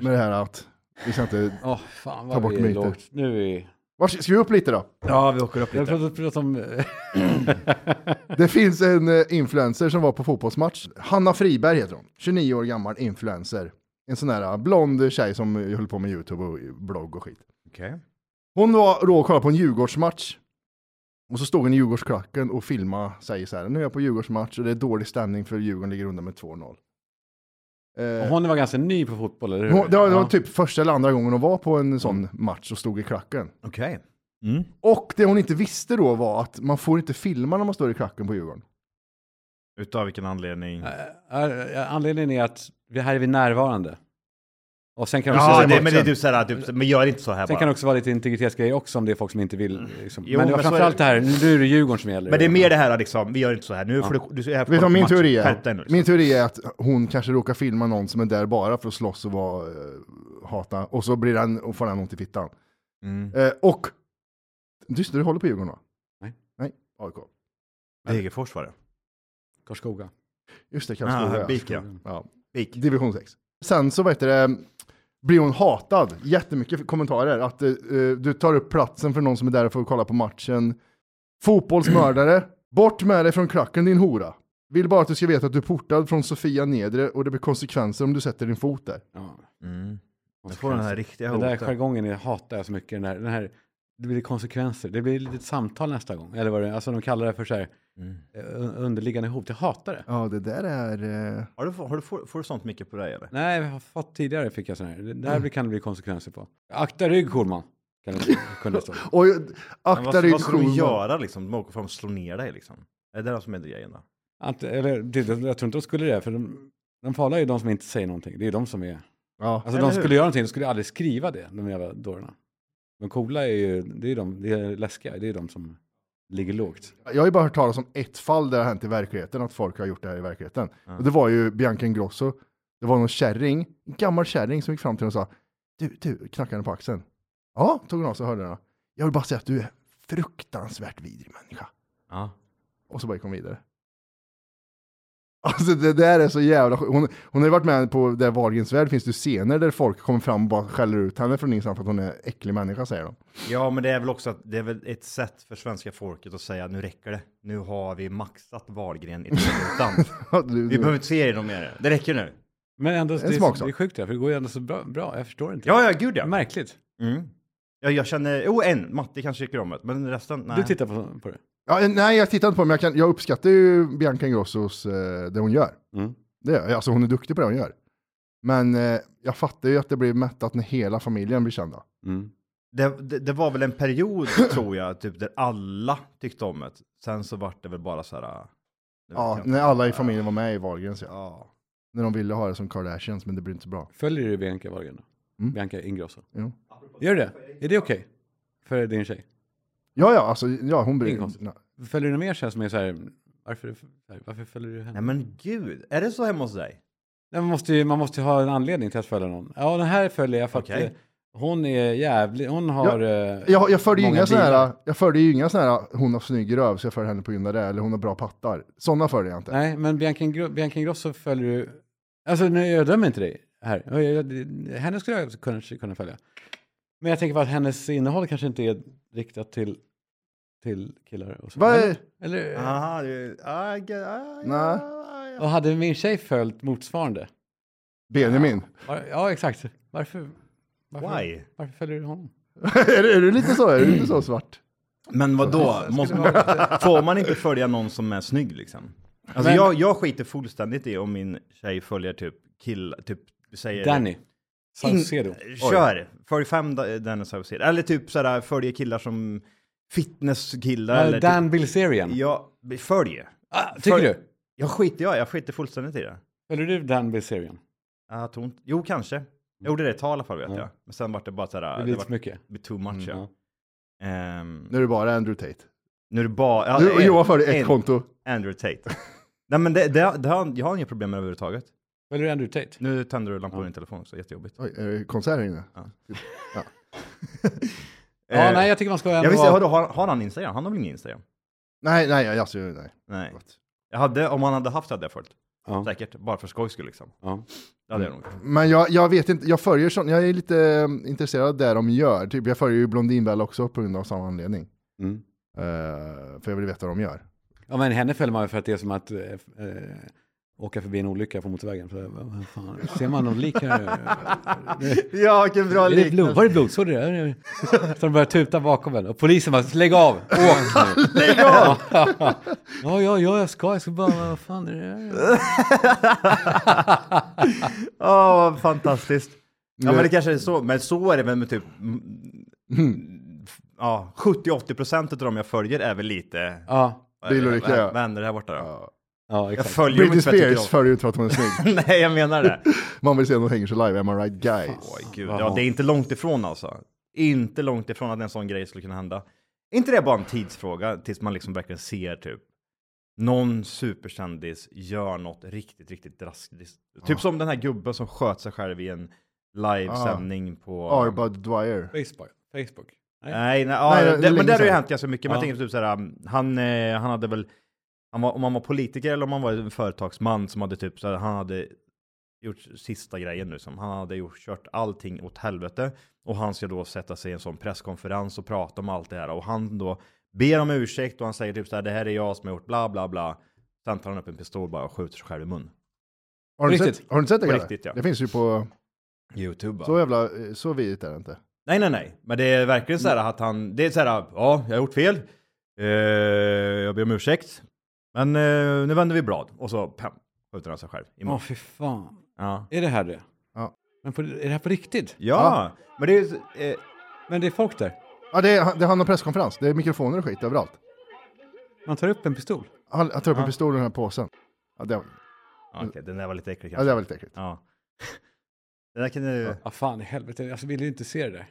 [SPEAKER 3] Med det här att, vi ska inte, *laughs*
[SPEAKER 2] Åh, fan
[SPEAKER 3] Ta
[SPEAKER 2] vad
[SPEAKER 3] bort myter.
[SPEAKER 2] lågt. Nu är vi...
[SPEAKER 3] Var, ska vi upp lite då?
[SPEAKER 1] Ja, vi åker upp
[SPEAKER 2] Jag har pratat, pratat om... *laughs*
[SPEAKER 3] Det finns en eh, influencer som var på fotbollsmatch. Hanna Friberg heter hon. 29 år gammal influencer. En sån där eh, blond tjej som eh, höll på med YouTube och blogg och skit.
[SPEAKER 1] Okej.
[SPEAKER 3] Hon var då och kollade på en Djurgårdsmatch. Och så stod hon i Djurgårdsklacken och filmade säger så här. Nu är jag på Djurgårdsmatch och det är dålig stämning för Djurgården ligger under med 2-0. Eh,
[SPEAKER 2] Och hon var ganska ny på fotboll, eller hur?
[SPEAKER 3] hon, det var, det var
[SPEAKER 2] Ja.
[SPEAKER 3] typ första eller andra gången hon var på en sån match och stod i klacken.
[SPEAKER 1] Okej. Mm.
[SPEAKER 3] Och det hon inte visste då var att man får inte filma när man står i klacken på Djurgården.
[SPEAKER 1] Utav vilken anledning?
[SPEAKER 2] Äh, äh, Anledningen är att vi här är vi närvarande. Och sen kan,
[SPEAKER 1] Ja,
[SPEAKER 2] också,
[SPEAKER 1] det, men det är typ såhär, typ, men gör inte så här
[SPEAKER 2] sen
[SPEAKER 1] bara.
[SPEAKER 2] kan det också vara lite integritetsgrejer också om det är folk som inte vill. Liksom.
[SPEAKER 1] Jo,
[SPEAKER 2] men det var
[SPEAKER 1] men
[SPEAKER 2] framförallt det här, nu är det Djurgården som gäller.
[SPEAKER 1] Men det är mer det här liksom, vi gör inte så här, nu
[SPEAKER 2] Ja.
[SPEAKER 1] får du, du är här
[SPEAKER 3] Vet du min teori är?
[SPEAKER 1] liksom.
[SPEAKER 3] Min teori är att hon kanske råkar filma någon som är där bara för att slåss och vara, eh, hata. Och så blir den, och får den ont i fittan.
[SPEAKER 1] Mm.
[SPEAKER 3] Eh, och, just du håller på Djurgården va?
[SPEAKER 2] Nej.
[SPEAKER 3] Nej, AIK.
[SPEAKER 1] Degerfors var det.
[SPEAKER 2] Karlskoga.
[SPEAKER 3] Just det,
[SPEAKER 1] Ah,
[SPEAKER 3] Karlskoga. ja.
[SPEAKER 1] BIK ja.
[SPEAKER 3] ja. Division 6. Sen så vet du det, blir hon hatad. Jättemycket kommentarer. Att eh, du tar upp platsen för någon som är där för att kolla på matchen. Fotbollsmördare. Bort med dig från klacken din hora. Vill bara att du ska veta att du är portad från Sofia Nedre och det blir konsekvenser om du sätter din fot där.
[SPEAKER 2] Ja.
[SPEAKER 1] Mm. Jag får den här riktiga
[SPEAKER 2] Den där
[SPEAKER 1] hoten.
[SPEAKER 2] jargongen jag hatar jag så mycket. Den här, den här, det blir konsekvenser. Det blir lite samtal nästa gång. Eller vad det är. Alltså de kallar det för så här,
[SPEAKER 1] Mm.
[SPEAKER 2] eh, underliggande hot. Jag hatar det.
[SPEAKER 3] Ja, det där är... Eh...
[SPEAKER 1] Har du, har du, får, får du sånt mycket på dig eller?
[SPEAKER 2] Nej, jag har fått tidigare fick jag sån här. Det här kan det bli konsekvenser på. Akta rygg Schulman. Kan det, kunde stå. *laughs*
[SPEAKER 3] Och
[SPEAKER 1] Men
[SPEAKER 3] akta
[SPEAKER 1] vad,
[SPEAKER 3] dig
[SPEAKER 1] vad ska
[SPEAKER 3] sju-
[SPEAKER 1] göra liksom? De åker fram och slår ner dig liksom. Är det det som är grejen då?
[SPEAKER 2] Ant, eller, det, jag tror inte de skulle det, för de, de farliga är ju de som inte säger någonting. Det är de som är...
[SPEAKER 3] Ja.
[SPEAKER 2] Alltså
[SPEAKER 1] Eller
[SPEAKER 2] de
[SPEAKER 1] hur?
[SPEAKER 2] skulle göra någonting, de skulle aldrig skriva det, de jävla dårarna. De coola är ju, det är de, det är läskiga, det är de som ligger lågt.
[SPEAKER 3] Jag har ju bara hört talas om ett fall där det har hänt i verkligheten, att folk har gjort det här i verkligheten. Och det var ju Bianca Ingrosso. Det var någon kärring, en gammal kärring som gick fram till henne och sa Du, du, knackade henne på axeln. Ja, tog hon av sig hörlurarna. Jag vill bara säga att du är fruktansvärt vidrig människa.
[SPEAKER 1] Ja.
[SPEAKER 3] Och så bara gick hon vidare. Alltså det där är så jävla. Hon, hon har ju varit med på det Wahlgrens värld finns det scener där folk kommer fram och bara skäller ut henne från ingenstans för att hon är äcklig människa säger de.
[SPEAKER 1] Ja, men det är väl också att det är väl ett sätt för svenska folket att säga nu räcker det. Nu har vi maxat Wahlgren i utan. *laughs* Vi behöver inte se er någon mer. Det räcker nu.
[SPEAKER 2] Men ändå, det, är, det är sjukt det, för det går ju ändå så bra, bra jag förstår inte.
[SPEAKER 1] Ja, ja, gud ja.
[SPEAKER 2] Märkligt.
[SPEAKER 1] Mm. Ja, jag känner, jo en, Matti kanske tycker om det, men resten, nej.
[SPEAKER 2] Du tittar på, på det?
[SPEAKER 3] Ja, eh, nej, jag tittar inte på det, men jag, kan, jag uppskattar ju Bianca Ingrossos, eh, det hon gör.
[SPEAKER 2] Mm.
[SPEAKER 3] Det gör jag. Alltså hon är duktig på det hon gör. Men eh, jag fattar ju att det blir mättat när hela familjen blir kända.
[SPEAKER 2] Mm.
[SPEAKER 1] Det, det, det var väl en period, *laughs* tror jag, typ där alla tyckte om det. Sen så vart det väl bara så här... vet
[SPEAKER 3] Ja, när alla i familjen var med i Wahlgrens. Ja.
[SPEAKER 1] Ja.
[SPEAKER 3] När de ville ha det som Kardashians, men det blir inte så bra.
[SPEAKER 2] Följer du Bianca Wahlgren?
[SPEAKER 3] Mm.
[SPEAKER 2] Bianca Ingrosso?
[SPEAKER 3] Jo.
[SPEAKER 2] Gör du det? Är det okej? För din tjej?
[SPEAKER 3] Ja, ja, alltså, ja, hon
[SPEAKER 2] konstigt.
[SPEAKER 3] nej.
[SPEAKER 2] Följer du mer tjejer som är så här, varför, varför följer du henne?
[SPEAKER 1] Nej men gud, är det så hemma hos dig?
[SPEAKER 2] Nej, man, måste ju, man måste ju ha en anledning till att följa någon. Ja, den här följer jag för att
[SPEAKER 1] Okej.
[SPEAKER 2] eh, hon är jävlig, hon har... eh,
[SPEAKER 3] Jag, jag förde ju inga sådana här, jag förde ju inga sådana här, hon har snygg röv så jag följer henne på grund av det, eller hon har bra pattar. Sådana förde jag inte.
[SPEAKER 2] Nej, men Bianca, Ingro- Bianca Ingrosso följer du... Alltså, nu, jag dömer inte dig här. Jag, jag, henne skulle jag kanske kunna följa. Men jag tänker på att hennes innehåll kanske inte är riktat till, till killar. Och så.
[SPEAKER 3] Vad är-
[SPEAKER 2] Eller, eller,
[SPEAKER 1] Aha, du, ah, ge- ah,
[SPEAKER 3] Nej.
[SPEAKER 1] ja, ja.
[SPEAKER 2] och hade min tjej följt motsvarande?
[SPEAKER 3] Benjamin.
[SPEAKER 2] Var, ja, exakt. Varför, varför,
[SPEAKER 1] Why?
[SPEAKER 2] varför följer du honom? *laughs*
[SPEAKER 3] är, du, är du lite så? Är du lite så svart?
[SPEAKER 1] Men vad då? *laughs* Måste man, får man inte följa någon som är snygg liksom? Alltså
[SPEAKER 2] Men-
[SPEAKER 1] jag, jag skiter fullständigt i om min tjej följer typ kill, typ säger...
[SPEAKER 2] Danny. Saucedo.
[SPEAKER 1] Kör! Följ fem da- Dennis Saucedo. Eller typ sådär, följer killar som fitnesskillar eller
[SPEAKER 2] Dan
[SPEAKER 1] typ,
[SPEAKER 2] Bilzerian.
[SPEAKER 1] Ja, följ!
[SPEAKER 2] Ah, tycker
[SPEAKER 1] Följ-
[SPEAKER 2] du?
[SPEAKER 1] Jag skiter, ja, jag skiter fullständigt i det.
[SPEAKER 2] Följer du Dan Bilzerian?
[SPEAKER 1] Jag tror inte, jo kanske. Jag gjorde det ett tag i alla fall vet
[SPEAKER 2] Ja.
[SPEAKER 1] jag. Men sen vart det bara sådär,
[SPEAKER 2] Det
[SPEAKER 1] det, var
[SPEAKER 2] för mycket.
[SPEAKER 1] too much
[SPEAKER 2] Mm,
[SPEAKER 1] ja. Ehm,
[SPEAKER 3] Nu är det bara Andrew Tate.
[SPEAKER 1] nu är det bara, ja,
[SPEAKER 3] Nu,
[SPEAKER 1] en-
[SPEAKER 3] Johan förde ett
[SPEAKER 1] en-
[SPEAKER 3] konto.
[SPEAKER 1] Andrew Tate. Nej men det, det, det har, jag har inga problem med det överhuvudtaget.
[SPEAKER 2] Följer du Andrew Tate?
[SPEAKER 1] Nu tänder du lampan på
[SPEAKER 2] Ja.
[SPEAKER 1] din telefon också, jättejobbigt.
[SPEAKER 3] Oj, är det konsert här inne?
[SPEAKER 2] Ja, *laughs* *laughs*
[SPEAKER 1] Eh,
[SPEAKER 2] nej, jag tycker man ska ändå
[SPEAKER 1] Jag visste,
[SPEAKER 2] vara-
[SPEAKER 1] har, har, han Instagram? Han har väl ingen Instagram?
[SPEAKER 3] Nej, nej, alltså, nej.
[SPEAKER 1] Nej. Jag hade, om han hade haft det hade jag följt.
[SPEAKER 2] Ja,
[SPEAKER 1] Säkert, bara för skojs skull liksom.
[SPEAKER 2] ja.
[SPEAKER 1] Det hade jag nog.
[SPEAKER 3] Men jag, jag vet inte, jag följer sånt, jag är lite eh, intresserad av det de gör. Typ, jag följer ju Blondinbella också på grund av samma anledning.
[SPEAKER 2] Mm.
[SPEAKER 3] Eh, för jag vill veta vad de gör.
[SPEAKER 2] ja, men henne följer man ju för att det är som att eh, åka förbi en olycka på motorvägen. Så, vad vad fan, ser man någon lik här? *laughs*
[SPEAKER 1] Ja, vilken bra
[SPEAKER 2] Är det blod? Var det blodsår det där? Så de börjar tuta bakom en och polisen bara, lägg av, åk nu. *laughs*
[SPEAKER 1] Lägg av!
[SPEAKER 2] ja, ja, ja, jag ska, jag ska bara, vad fan är det? *laughs*
[SPEAKER 1] Ja, vad fantastiskt. Ja, men det kanske är så, men så är det väl med typ, mm, ja, 70-80% av dem jag följer är väl lite
[SPEAKER 2] Ja,
[SPEAKER 3] ja.
[SPEAKER 1] vän- vänner här borta då.
[SPEAKER 3] Ja.
[SPEAKER 2] Ja
[SPEAKER 1] Jag
[SPEAKER 2] exakt.
[SPEAKER 1] följer dem
[SPEAKER 3] Britney
[SPEAKER 1] jag
[SPEAKER 3] Spears följer ut för att hon är snygg. *laughs*
[SPEAKER 1] Nej, jag menar det. *laughs*
[SPEAKER 3] Man vill se någon hänger sig live, am I right guys?
[SPEAKER 1] Oj, gud. Ja, det är inte långt ifrån alltså. Inte långt ifrån att en sån grej skulle kunna hända. Är inte det bara en tidsfråga tills man liksom verkligen ser typ någon superkändis gör något riktigt, riktigt drastiskt. Typ som den här gubben som sköt sig själv i en livesändning på...
[SPEAKER 3] Arbud Dwyer.
[SPEAKER 2] Facebook. Facebook. Nej.
[SPEAKER 1] Nej, nej,
[SPEAKER 3] Nej, det är
[SPEAKER 1] det,
[SPEAKER 3] länge
[SPEAKER 1] men det har ju hänt ganska mycket. Men
[SPEAKER 2] Ja.
[SPEAKER 1] jag tänker typ såhär, um, han, eh, han hade väl, han var, om han var politiker eller om han var en företagsman som hade typ såhär, han hade gjort sista grejen nu som han hade gjort, kört allting åt helvete. Och han ska då sätta sig i en sån presskonferens och prata om allt det här. Och han då ber om ursäkt och han säger typ såhär, det här är jag som har gjort bla bla bla. Sen tar han upp en pistol bara och skjuter sig själv i mun.
[SPEAKER 3] Har du,
[SPEAKER 2] Riktigt?
[SPEAKER 3] sett, har du sett det?
[SPEAKER 1] På riktigt, ja.
[SPEAKER 3] Det finns ju på,
[SPEAKER 1] Youtube
[SPEAKER 3] så jävla, eh, så vidrigt är det inte.
[SPEAKER 1] Nej, nej, nej. Men det är verkligen så här att han, det är så här, ja, jag har gjort fel. Eh, jag ber om ursäkt. Men eh, nu vänder vi blad. Och så, pam, skjuter han sig själv. i
[SPEAKER 2] Åh, fy fan.
[SPEAKER 1] Ja.
[SPEAKER 2] är det här det?
[SPEAKER 3] Ja.
[SPEAKER 2] Men på, är det här på riktigt?
[SPEAKER 1] Ja, men det är ju, eh,
[SPEAKER 2] Men det är folk där.
[SPEAKER 3] Ja, det är, det är han och presskonferens. Det är mikrofoner och skit överallt.
[SPEAKER 2] Man tar upp en pistol.
[SPEAKER 3] Han, han tar upp en pistol i den här påsen. Ja, det,
[SPEAKER 1] Ja, Okej, den där var lite äcklig
[SPEAKER 3] ja,
[SPEAKER 1] kanske.
[SPEAKER 3] det var lite äckligt.
[SPEAKER 1] Ja. Den där kan du...
[SPEAKER 2] Vad fan i helvete, jag vill ju inte se det där.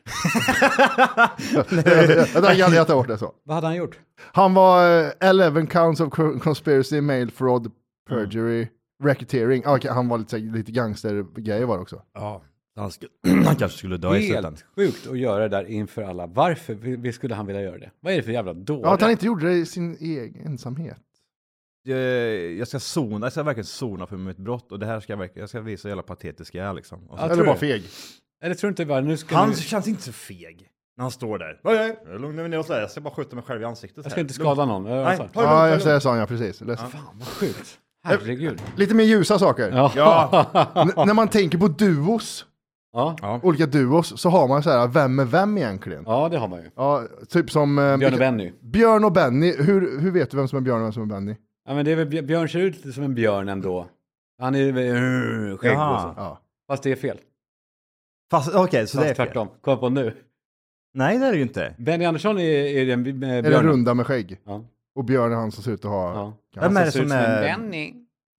[SPEAKER 2] *laughs*
[SPEAKER 3] Jag hade jag det så.
[SPEAKER 2] Vad hade han gjort?
[SPEAKER 3] Han var eh, 11 counts of co- conspiracy, mail fraud, perjury, racketeering. Ah, okej, han var lite, lite gangstergrejer var det också.
[SPEAKER 1] Ja. Han, skulle, *clears throat* han kanske skulle dö i slutändan.
[SPEAKER 2] Helt sjukt att göra det där inför alla. Varför vi skulle han vilja göra det? Vad är det för jävla dåre?
[SPEAKER 3] Ja, att han inte gjorde det i sin egen ensamhet.
[SPEAKER 1] Jag, jag ska zona, jag ska verkligen zona för mitt brott och det här ska jag verkligen, jag ska visa hur jävla patetisk jag är liksom. Och så,
[SPEAKER 2] Ja,
[SPEAKER 3] Eller bara feg.
[SPEAKER 2] Eller tror du inte bara, nu ska
[SPEAKER 1] han
[SPEAKER 2] nu,
[SPEAKER 1] känns inte så feg. När han står där. Nej, nej, lugna mig ner och sådär. Jag ska bara skjuta mig själv i ansiktet.
[SPEAKER 2] jag ska
[SPEAKER 1] här.
[SPEAKER 2] inte skada någon. Vad
[SPEAKER 1] Nej, ta
[SPEAKER 3] Ja, jag säger så, ja precis. Läs.
[SPEAKER 2] Fan vad sjukt. Herregud.
[SPEAKER 3] Lite mer ljusa saker.
[SPEAKER 2] Ja.
[SPEAKER 1] Ja. *laughs*
[SPEAKER 3] När man tänker på duos,
[SPEAKER 2] Ja.
[SPEAKER 1] Ja.
[SPEAKER 3] olika duos, så har man så här, vem är vem egentligen?
[SPEAKER 2] ja, det har man ju.
[SPEAKER 3] Ja, typ som... eh,
[SPEAKER 2] Björn och Benny.
[SPEAKER 3] Björn och Benny. Hur, hur vet du vem som är Björn och vem som är Benny?
[SPEAKER 2] Ja, men det är väl, Bj- Björn ser ut lite som en björn ändå. Han är väl uh, skägg och så.
[SPEAKER 3] Ja.
[SPEAKER 2] Fast det är fel.
[SPEAKER 1] Fast okej, så
[SPEAKER 2] Fast
[SPEAKER 1] det är fel.
[SPEAKER 2] tvärtom. Kom på nu.
[SPEAKER 1] Nej, det är det ju inte.
[SPEAKER 2] Benny Andersson är, är den med
[SPEAKER 3] Är det
[SPEAKER 2] björnen.
[SPEAKER 3] runda med skägg?
[SPEAKER 2] Ja.
[SPEAKER 3] Och Björn är han som ser ut att ha...
[SPEAKER 2] Ja.
[SPEAKER 1] Vem är det som är...
[SPEAKER 2] Benny.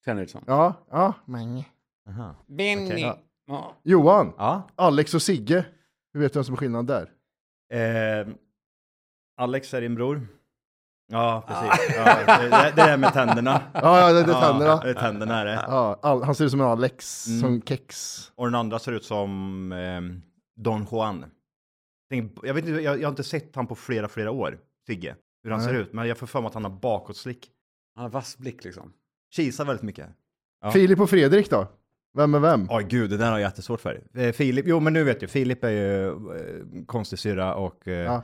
[SPEAKER 2] Ser han ut som.
[SPEAKER 3] ja. ja.
[SPEAKER 1] Aha.
[SPEAKER 2] Benny.
[SPEAKER 1] Okej.
[SPEAKER 2] Ja.
[SPEAKER 1] Ja.
[SPEAKER 3] Johan,
[SPEAKER 1] ja.
[SPEAKER 3] Alex och Sigge. Hur vet du vem som är skillnad där?
[SPEAKER 1] Eh, Alex är din bror. Ja, precis. Ja, det, det, är med tänderna.
[SPEAKER 3] Ja, ja det, det är
[SPEAKER 1] Ja,
[SPEAKER 3] tänderna.
[SPEAKER 1] det är tänderna är det.
[SPEAKER 3] Ja, all, han ser ut som en Alex,
[SPEAKER 1] Mm.
[SPEAKER 3] som kex.
[SPEAKER 1] Och den andra ser ut som eh, Don Juan. Jag, vet inte, jag, jag har inte sett han på flera, flera år, Sigge. Hur han
[SPEAKER 3] Nej.
[SPEAKER 1] ser ut, men jag får för mig att han har bakåtslick.
[SPEAKER 2] Han har vass blick liksom.
[SPEAKER 1] Kisar väldigt mycket. Ja.
[SPEAKER 3] Filip och Fredrik då? Vem är vem?
[SPEAKER 1] Oj gud, det där har jag jättesvårt för. Eh, Filip, jo men nu vet jag, Filip är ju eh, konstig syra och eh,
[SPEAKER 3] Ja.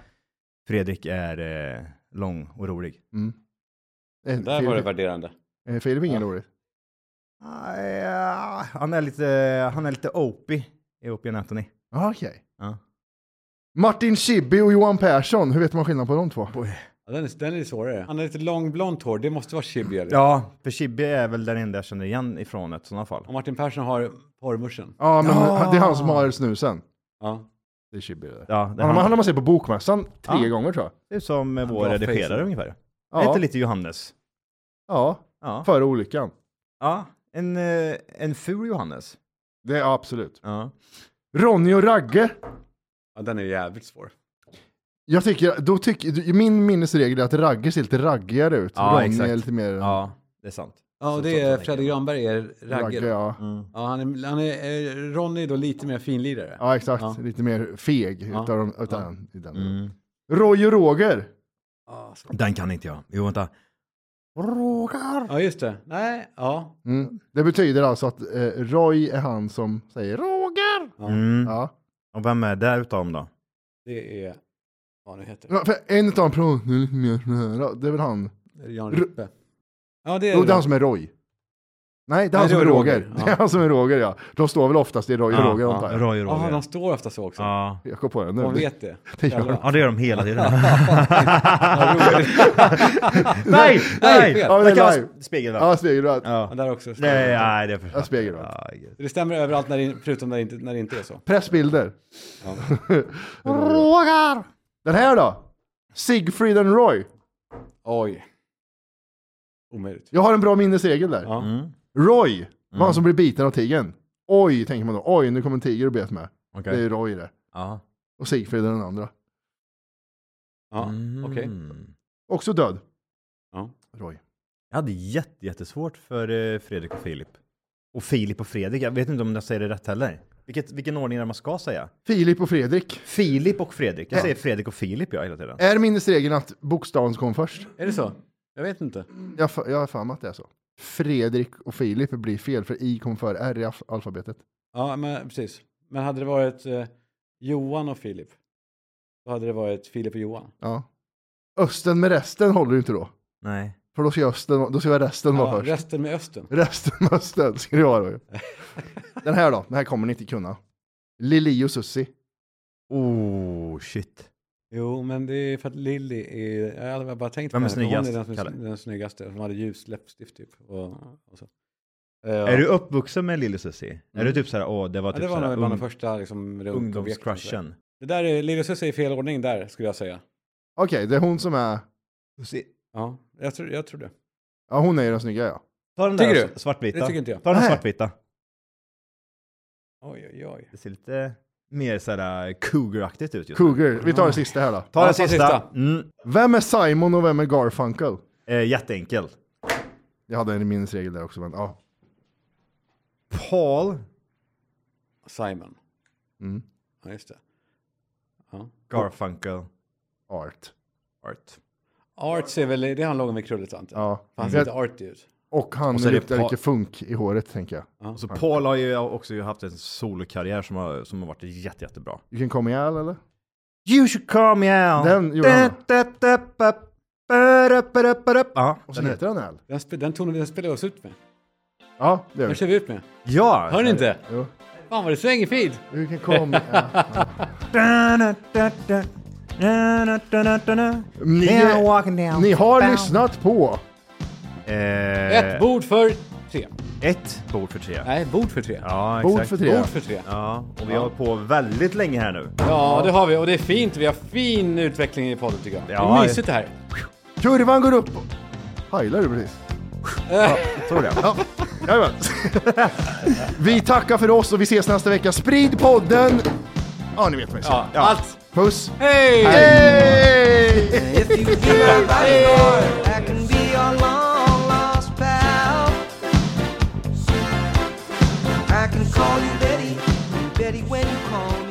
[SPEAKER 1] Fredrik är eh, lång och rolig.
[SPEAKER 3] Mm. Eh,
[SPEAKER 2] Där var det
[SPEAKER 3] Filip,
[SPEAKER 2] värderande.
[SPEAKER 3] eh, Filip är ingen
[SPEAKER 2] Ja.
[SPEAKER 3] rolig.
[SPEAKER 1] Ah, ja, han är lite, han är lite Opie and Anthony.
[SPEAKER 3] Ah, Okej.
[SPEAKER 1] Ja.
[SPEAKER 3] Martin Schibbye och Johan Persson, hur vet man skillnad på de två?
[SPEAKER 2] Ja, den, är, den är svårare. Han har lite långblont hår, det måste vara eller?
[SPEAKER 1] Ja, för Chibi är väl den enda jag känner igen ifrån det i sådana fall.
[SPEAKER 2] Och Martin Persson har porrmuschen.
[SPEAKER 3] Ja, men
[SPEAKER 1] Ja.
[SPEAKER 3] det är han som har snusen.
[SPEAKER 2] Ja.
[SPEAKER 3] Det är Schibbye det.
[SPEAKER 1] Ja, det
[SPEAKER 3] Han, han
[SPEAKER 1] han.
[SPEAKER 3] har man sett på Bokmässan tre
[SPEAKER 1] Ja.
[SPEAKER 3] gånger tror jag.
[SPEAKER 1] Det är som
[SPEAKER 2] Han
[SPEAKER 1] vår redigerare
[SPEAKER 2] face.
[SPEAKER 1] ungefär.
[SPEAKER 3] Ja.
[SPEAKER 1] Inte lite Johannes.
[SPEAKER 3] Ja,
[SPEAKER 1] Ja.
[SPEAKER 3] före olyckan.
[SPEAKER 1] ja. En, eh, en ful Johannes.
[SPEAKER 3] Det är absolut.
[SPEAKER 1] Ja.
[SPEAKER 3] Ronny och Ragge.
[SPEAKER 2] ja, den är jävligt svår.
[SPEAKER 3] Jag tycker, då tycker, min minnesregel är att Ragge ser lite raggigare ut.
[SPEAKER 1] Ja,
[SPEAKER 3] Ronny
[SPEAKER 1] exakt.
[SPEAKER 3] är lite mer
[SPEAKER 1] ja, det är sant.
[SPEAKER 2] Ja, och det är Fredrik Granberg är
[SPEAKER 3] Ragge.
[SPEAKER 2] ragger.
[SPEAKER 3] Ja.
[SPEAKER 1] Mm.
[SPEAKER 2] Ja, han är, han är, eh, Ronny är då lite mer finlirare.
[SPEAKER 3] ja, exakt.
[SPEAKER 2] Ja.
[SPEAKER 3] Lite mer feg
[SPEAKER 2] Ja.
[SPEAKER 3] utav, dem- utav
[SPEAKER 2] Ja.
[SPEAKER 3] den. den.
[SPEAKER 1] Mm.
[SPEAKER 3] Roy och Roger.
[SPEAKER 1] Den kan inte jag. Jo, vänta. Roger.
[SPEAKER 2] Ja, just det. Nej, ja.
[SPEAKER 3] Mm. Det betyder alltså att eh, Roy är han som säger Roger.
[SPEAKER 2] ja.
[SPEAKER 1] Mm.
[SPEAKER 3] Ja.
[SPEAKER 1] Och vem är där utav dem då?
[SPEAKER 2] Det är, vad nu heter
[SPEAKER 3] Ja, För en utav dem pratar lite mer så här. Det är väl han.
[SPEAKER 2] det? Det Jan
[SPEAKER 3] R-
[SPEAKER 2] Rippe? Ja, det är
[SPEAKER 3] Jo, det är han som är Roy. Nej, det är
[SPEAKER 2] Nej,
[SPEAKER 3] han som
[SPEAKER 2] det
[SPEAKER 3] är Roger.
[SPEAKER 2] Roger.
[SPEAKER 3] Det är
[SPEAKER 2] Ja. *laughs*
[SPEAKER 3] han som är Roger, ja. De står väl oftast i Roy och
[SPEAKER 1] Ja,
[SPEAKER 3] Roger,
[SPEAKER 2] ja.
[SPEAKER 3] antar jag.
[SPEAKER 1] Roy och
[SPEAKER 2] de står ofta så också.
[SPEAKER 1] Ja.
[SPEAKER 3] Jag kom på det nu.
[SPEAKER 2] Man
[SPEAKER 3] Det,
[SPEAKER 2] vet det. *laughs*
[SPEAKER 3] det gör de.
[SPEAKER 1] ja, det gör de hela tiden. *laughs*
[SPEAKER 2] Ja,
[SPEAKER 1] nej,
[SPEAKER 2] nej.
[SPEAKER 3] Ja, men det
[SPEAKER 1] det kan vara
[SPEAKER 3] live.
[SPEAKER 1] spegel va?
[SPEAKER 3] Ja, spegelvänt.
[SPEAKER 2] Ja,
[SPEAKER 1] Ja.
[SPEAKER 2] där också.
[SPEAKER 1] Nej, nej, det är för
[SPEAKER 3] Jag spegel, va?
[SPEAKER 1] Ja, gud.
[SPEAKER 2] Det stämmer överallt när det, förutom när det, inte, när det inte är så.
[SPEAKER 3] Pressbilder.
[SPEAKER 2] Ja.
[SPEAKER 3] Roger! Den här då? Sigfrid and Roy.
[SPEAKER 2] Oj. Omöjligt.
[SPEAKER 3] Jag har en bra minnesregel där.
[SPEAKER 2] Ja.
[SPEAKER 1] Mm.
[SPEAKER 3] Roy var han
[SPEAKER 1] Mm.
[SPEAKER 3] som blev biten av tigern. Oj, tänker man då. Oj, nu kommer en tiger och bet mig.
[SPEAKER 1] Okej.
[SPEAKER 3] Det är Roy det.
[SPEAKER 1] Ja.
[SPEAKER 3] Och Sigfrid är den andra.
[SPEAKER 2] Ja,
[SPEAKER 1] Mm.
[SPEAKER 2] okej.
[SPEAKER 3] Också död.
[SPEAKER 2] Ja.
[SPEAKER 3] Roy.
[SPEAKER 1] Jag hade jätte, jättesvårt för eh, Fredrik och Filip. Och Filip och Fredrik, jag vet inte om jag säger det rätt heller. Vilket, vilken ordning är det man ska säga?
[SPEAKER 3] Filip och Fredrik.
[SPEAKER 1] Filip och Fredrik. Jag
[SPEAKER 3] Ja.
[SPEAKER 1] säger Fredrik och Filip jag hela tiden.
[SPEAKER 3] Är minnesregeln att bokstaven kom först?
[SPEAKER 2] Är det så? Jag vet inte.
[SPEAKER 3] Jag, har för mig att det är så. Fredrik och Filip blir fel för I kom före R i alf- alfabetet.
[SPEAKER 2] Ja, men precis. Men hade det varit eh, Johan och Filip, då hade det varit Filip och Johan.
[SPEAKER 3] Ja. Östen med resten håller ju inte då.
[SPEAKER 1] Nej.
[SPEAKER 3] För då ska, östen, då ska resten vara först.
[SPEAKER 2] resten med Östen.
[SPEAKER 3] Resten med östen ska det vara då. *laughs* Den här då, den här kommer ni inte kunna. Lili och Sussi.
[SPEAKER 1] Oh, shit.
[SPEAKER 2] Jo, men det är för att Lilly är, jag hade bara tänkt
[SPEAKER 1] Vem är
[SPEAKER 2] på henne, hon
[SPEAKER 1] snyggast,
[SPEAKER 2] är den, som är den snyggaste, som hade ljus läppstift typ. Och, och så. Eh,
[SPEAKER 1] Är du uppvuxen med Lille Susie? Är
[SPEAKER 2] Mm.
[SPEAKER 1] du typ såhär, åh, det var
[SPEAKER 2] ja,
[SPEAKER 1] typ
[SPEAKER 2] det var
[SPEAKER 1] såhär
[SPEAKER 2] bland de första liksom,
[SPEAKER 1] ungdomscrushen?
[SPEAKER 2] Det där är, Lille Susie är i fel ordning där, skulle jag säga.
[SPEAKER 3] Okej, det är hon som är...
[SPEAKER 2] Ja, jag tror, jag tror det.
[SPEAKER 3] Ja, hon är ju den snygga ja.
[SPEAKER 1] Ta den
[SPEAKER 2] Tycker
[SPEAKER 1] där
[SPEAKER 2] du?
[SPEAKER 1] svartvita.
[SPEAKER 2] Det tycker inte jag.
[SPEAKER 1] Ta den
[SPEAKER 3] Nej.
[SPEAKER 1] svartvita.
[SPEAKER 2] Oj, oj, oj.
[SPEAKER 1] Det ser lite mer sådär cougar-aktigt ut just nu.
[SPEAKER 3] Cougar. Vi tar det sista här då.
[SPEAKER 1] Ta den
[SPEAKER 2] ta
[SPEAKER 1] sista. Mm.
[SPEAKER 3] Vem är Simon och vem är Garfunkel?
[SPEAKER 1] Eh, jätteenkel.
[SPEAKER 3] Jag hade en minnesregel där också, men ja.
[SPEAKER 1] Paul
[SPEAKER 2] Simon.
[SPEAKER 3] Mm.
[SPEAKER 2] Ja, just det. Ja.
[SPEAKER 1] Garfunkel
[SPEAKER 3] Art.
[SPEAKER 1] Art.
[SPEAKER 2] Arts är väl, det är han lången med krullet antar jag.
[SPEAKER 3] Ja.
[SPEAKER 2] Han ser lite arty ut.
[SPEAKER 3] Och han
[SPEAKER 1] Och så är det
[SPEAKER 3] luktar lite funk i håret, tänker jag.
[SPEAKER 1] Och så Paul har ju också haft en solokarriär som har, som har varit jätte, jättebra.
[SPEAKER 3] You can call me Al, eller?
[SPEAKER 1] You should call me out.
[SPEAKER 3] Den gjorde han.
[SPEAKER 1] Ja,
[SPEAKER 3] Och så
[SPEAKER 1] den är-
[SPEAKER 3] heter han Al.
[SPEAKER 2] Den, den tonen den spelar oss ut med.
[SPEAKER 3] Ja, det gör
[SPEAKER 2] Den
[SPEAKER 3] vi.
[SPEAKER 2] kör vi ut med.
[SPEAKER 1] Ja!
[SPEAKER 2] Hör ni inte?
[SPEAKER 3] Jo.
[SPEAKER 2] Fan vad det svänger fint.
[SPEAKER 3] You can call me Al. Ni, ni har lyssnat på
[SPEAKER 1] Eh,
[SPEAKER 2] Ett bord för tre.
[SPEAKER 1] Ett bord för tre.
[SPEAKER 2] Nej, bord för tre.
[SPEAKER 1] Ja,
[SPEAKER 3] Bord
[SPEAKER 1] exakt.
[SPEAKER 3] för tre.
[SPEAKER 2] Bord för tre.
[SPEAKER 1] Ja, och vi har hållit på väldigt länge här nu.
[SPEAKER 2] Ja, det har vi. Och det är fint. Vi har fin utveckling i podden tycker jag. Det
[SPEAKER 1] Ja,
[SPEAKER 2] är mysigt det här.
[SPEAKER 3] Kurvan går upp. Heilar du precis?
[SPEAKER 1] Tror jag.
[SPEAKER 3] Ja, jajamän. *laughs* Vi tackar för oss och vi ses nästa vecka. Sprid podden! Ja, ni vet säger.
[SPEAKER 2] Ja, allt.
[SPEAKER 3] Puss!
[SPEAKER 2] Hej!
[SPEAKER 3] Hej!
[SPEAKER 4] Call you Betty, Betty when you call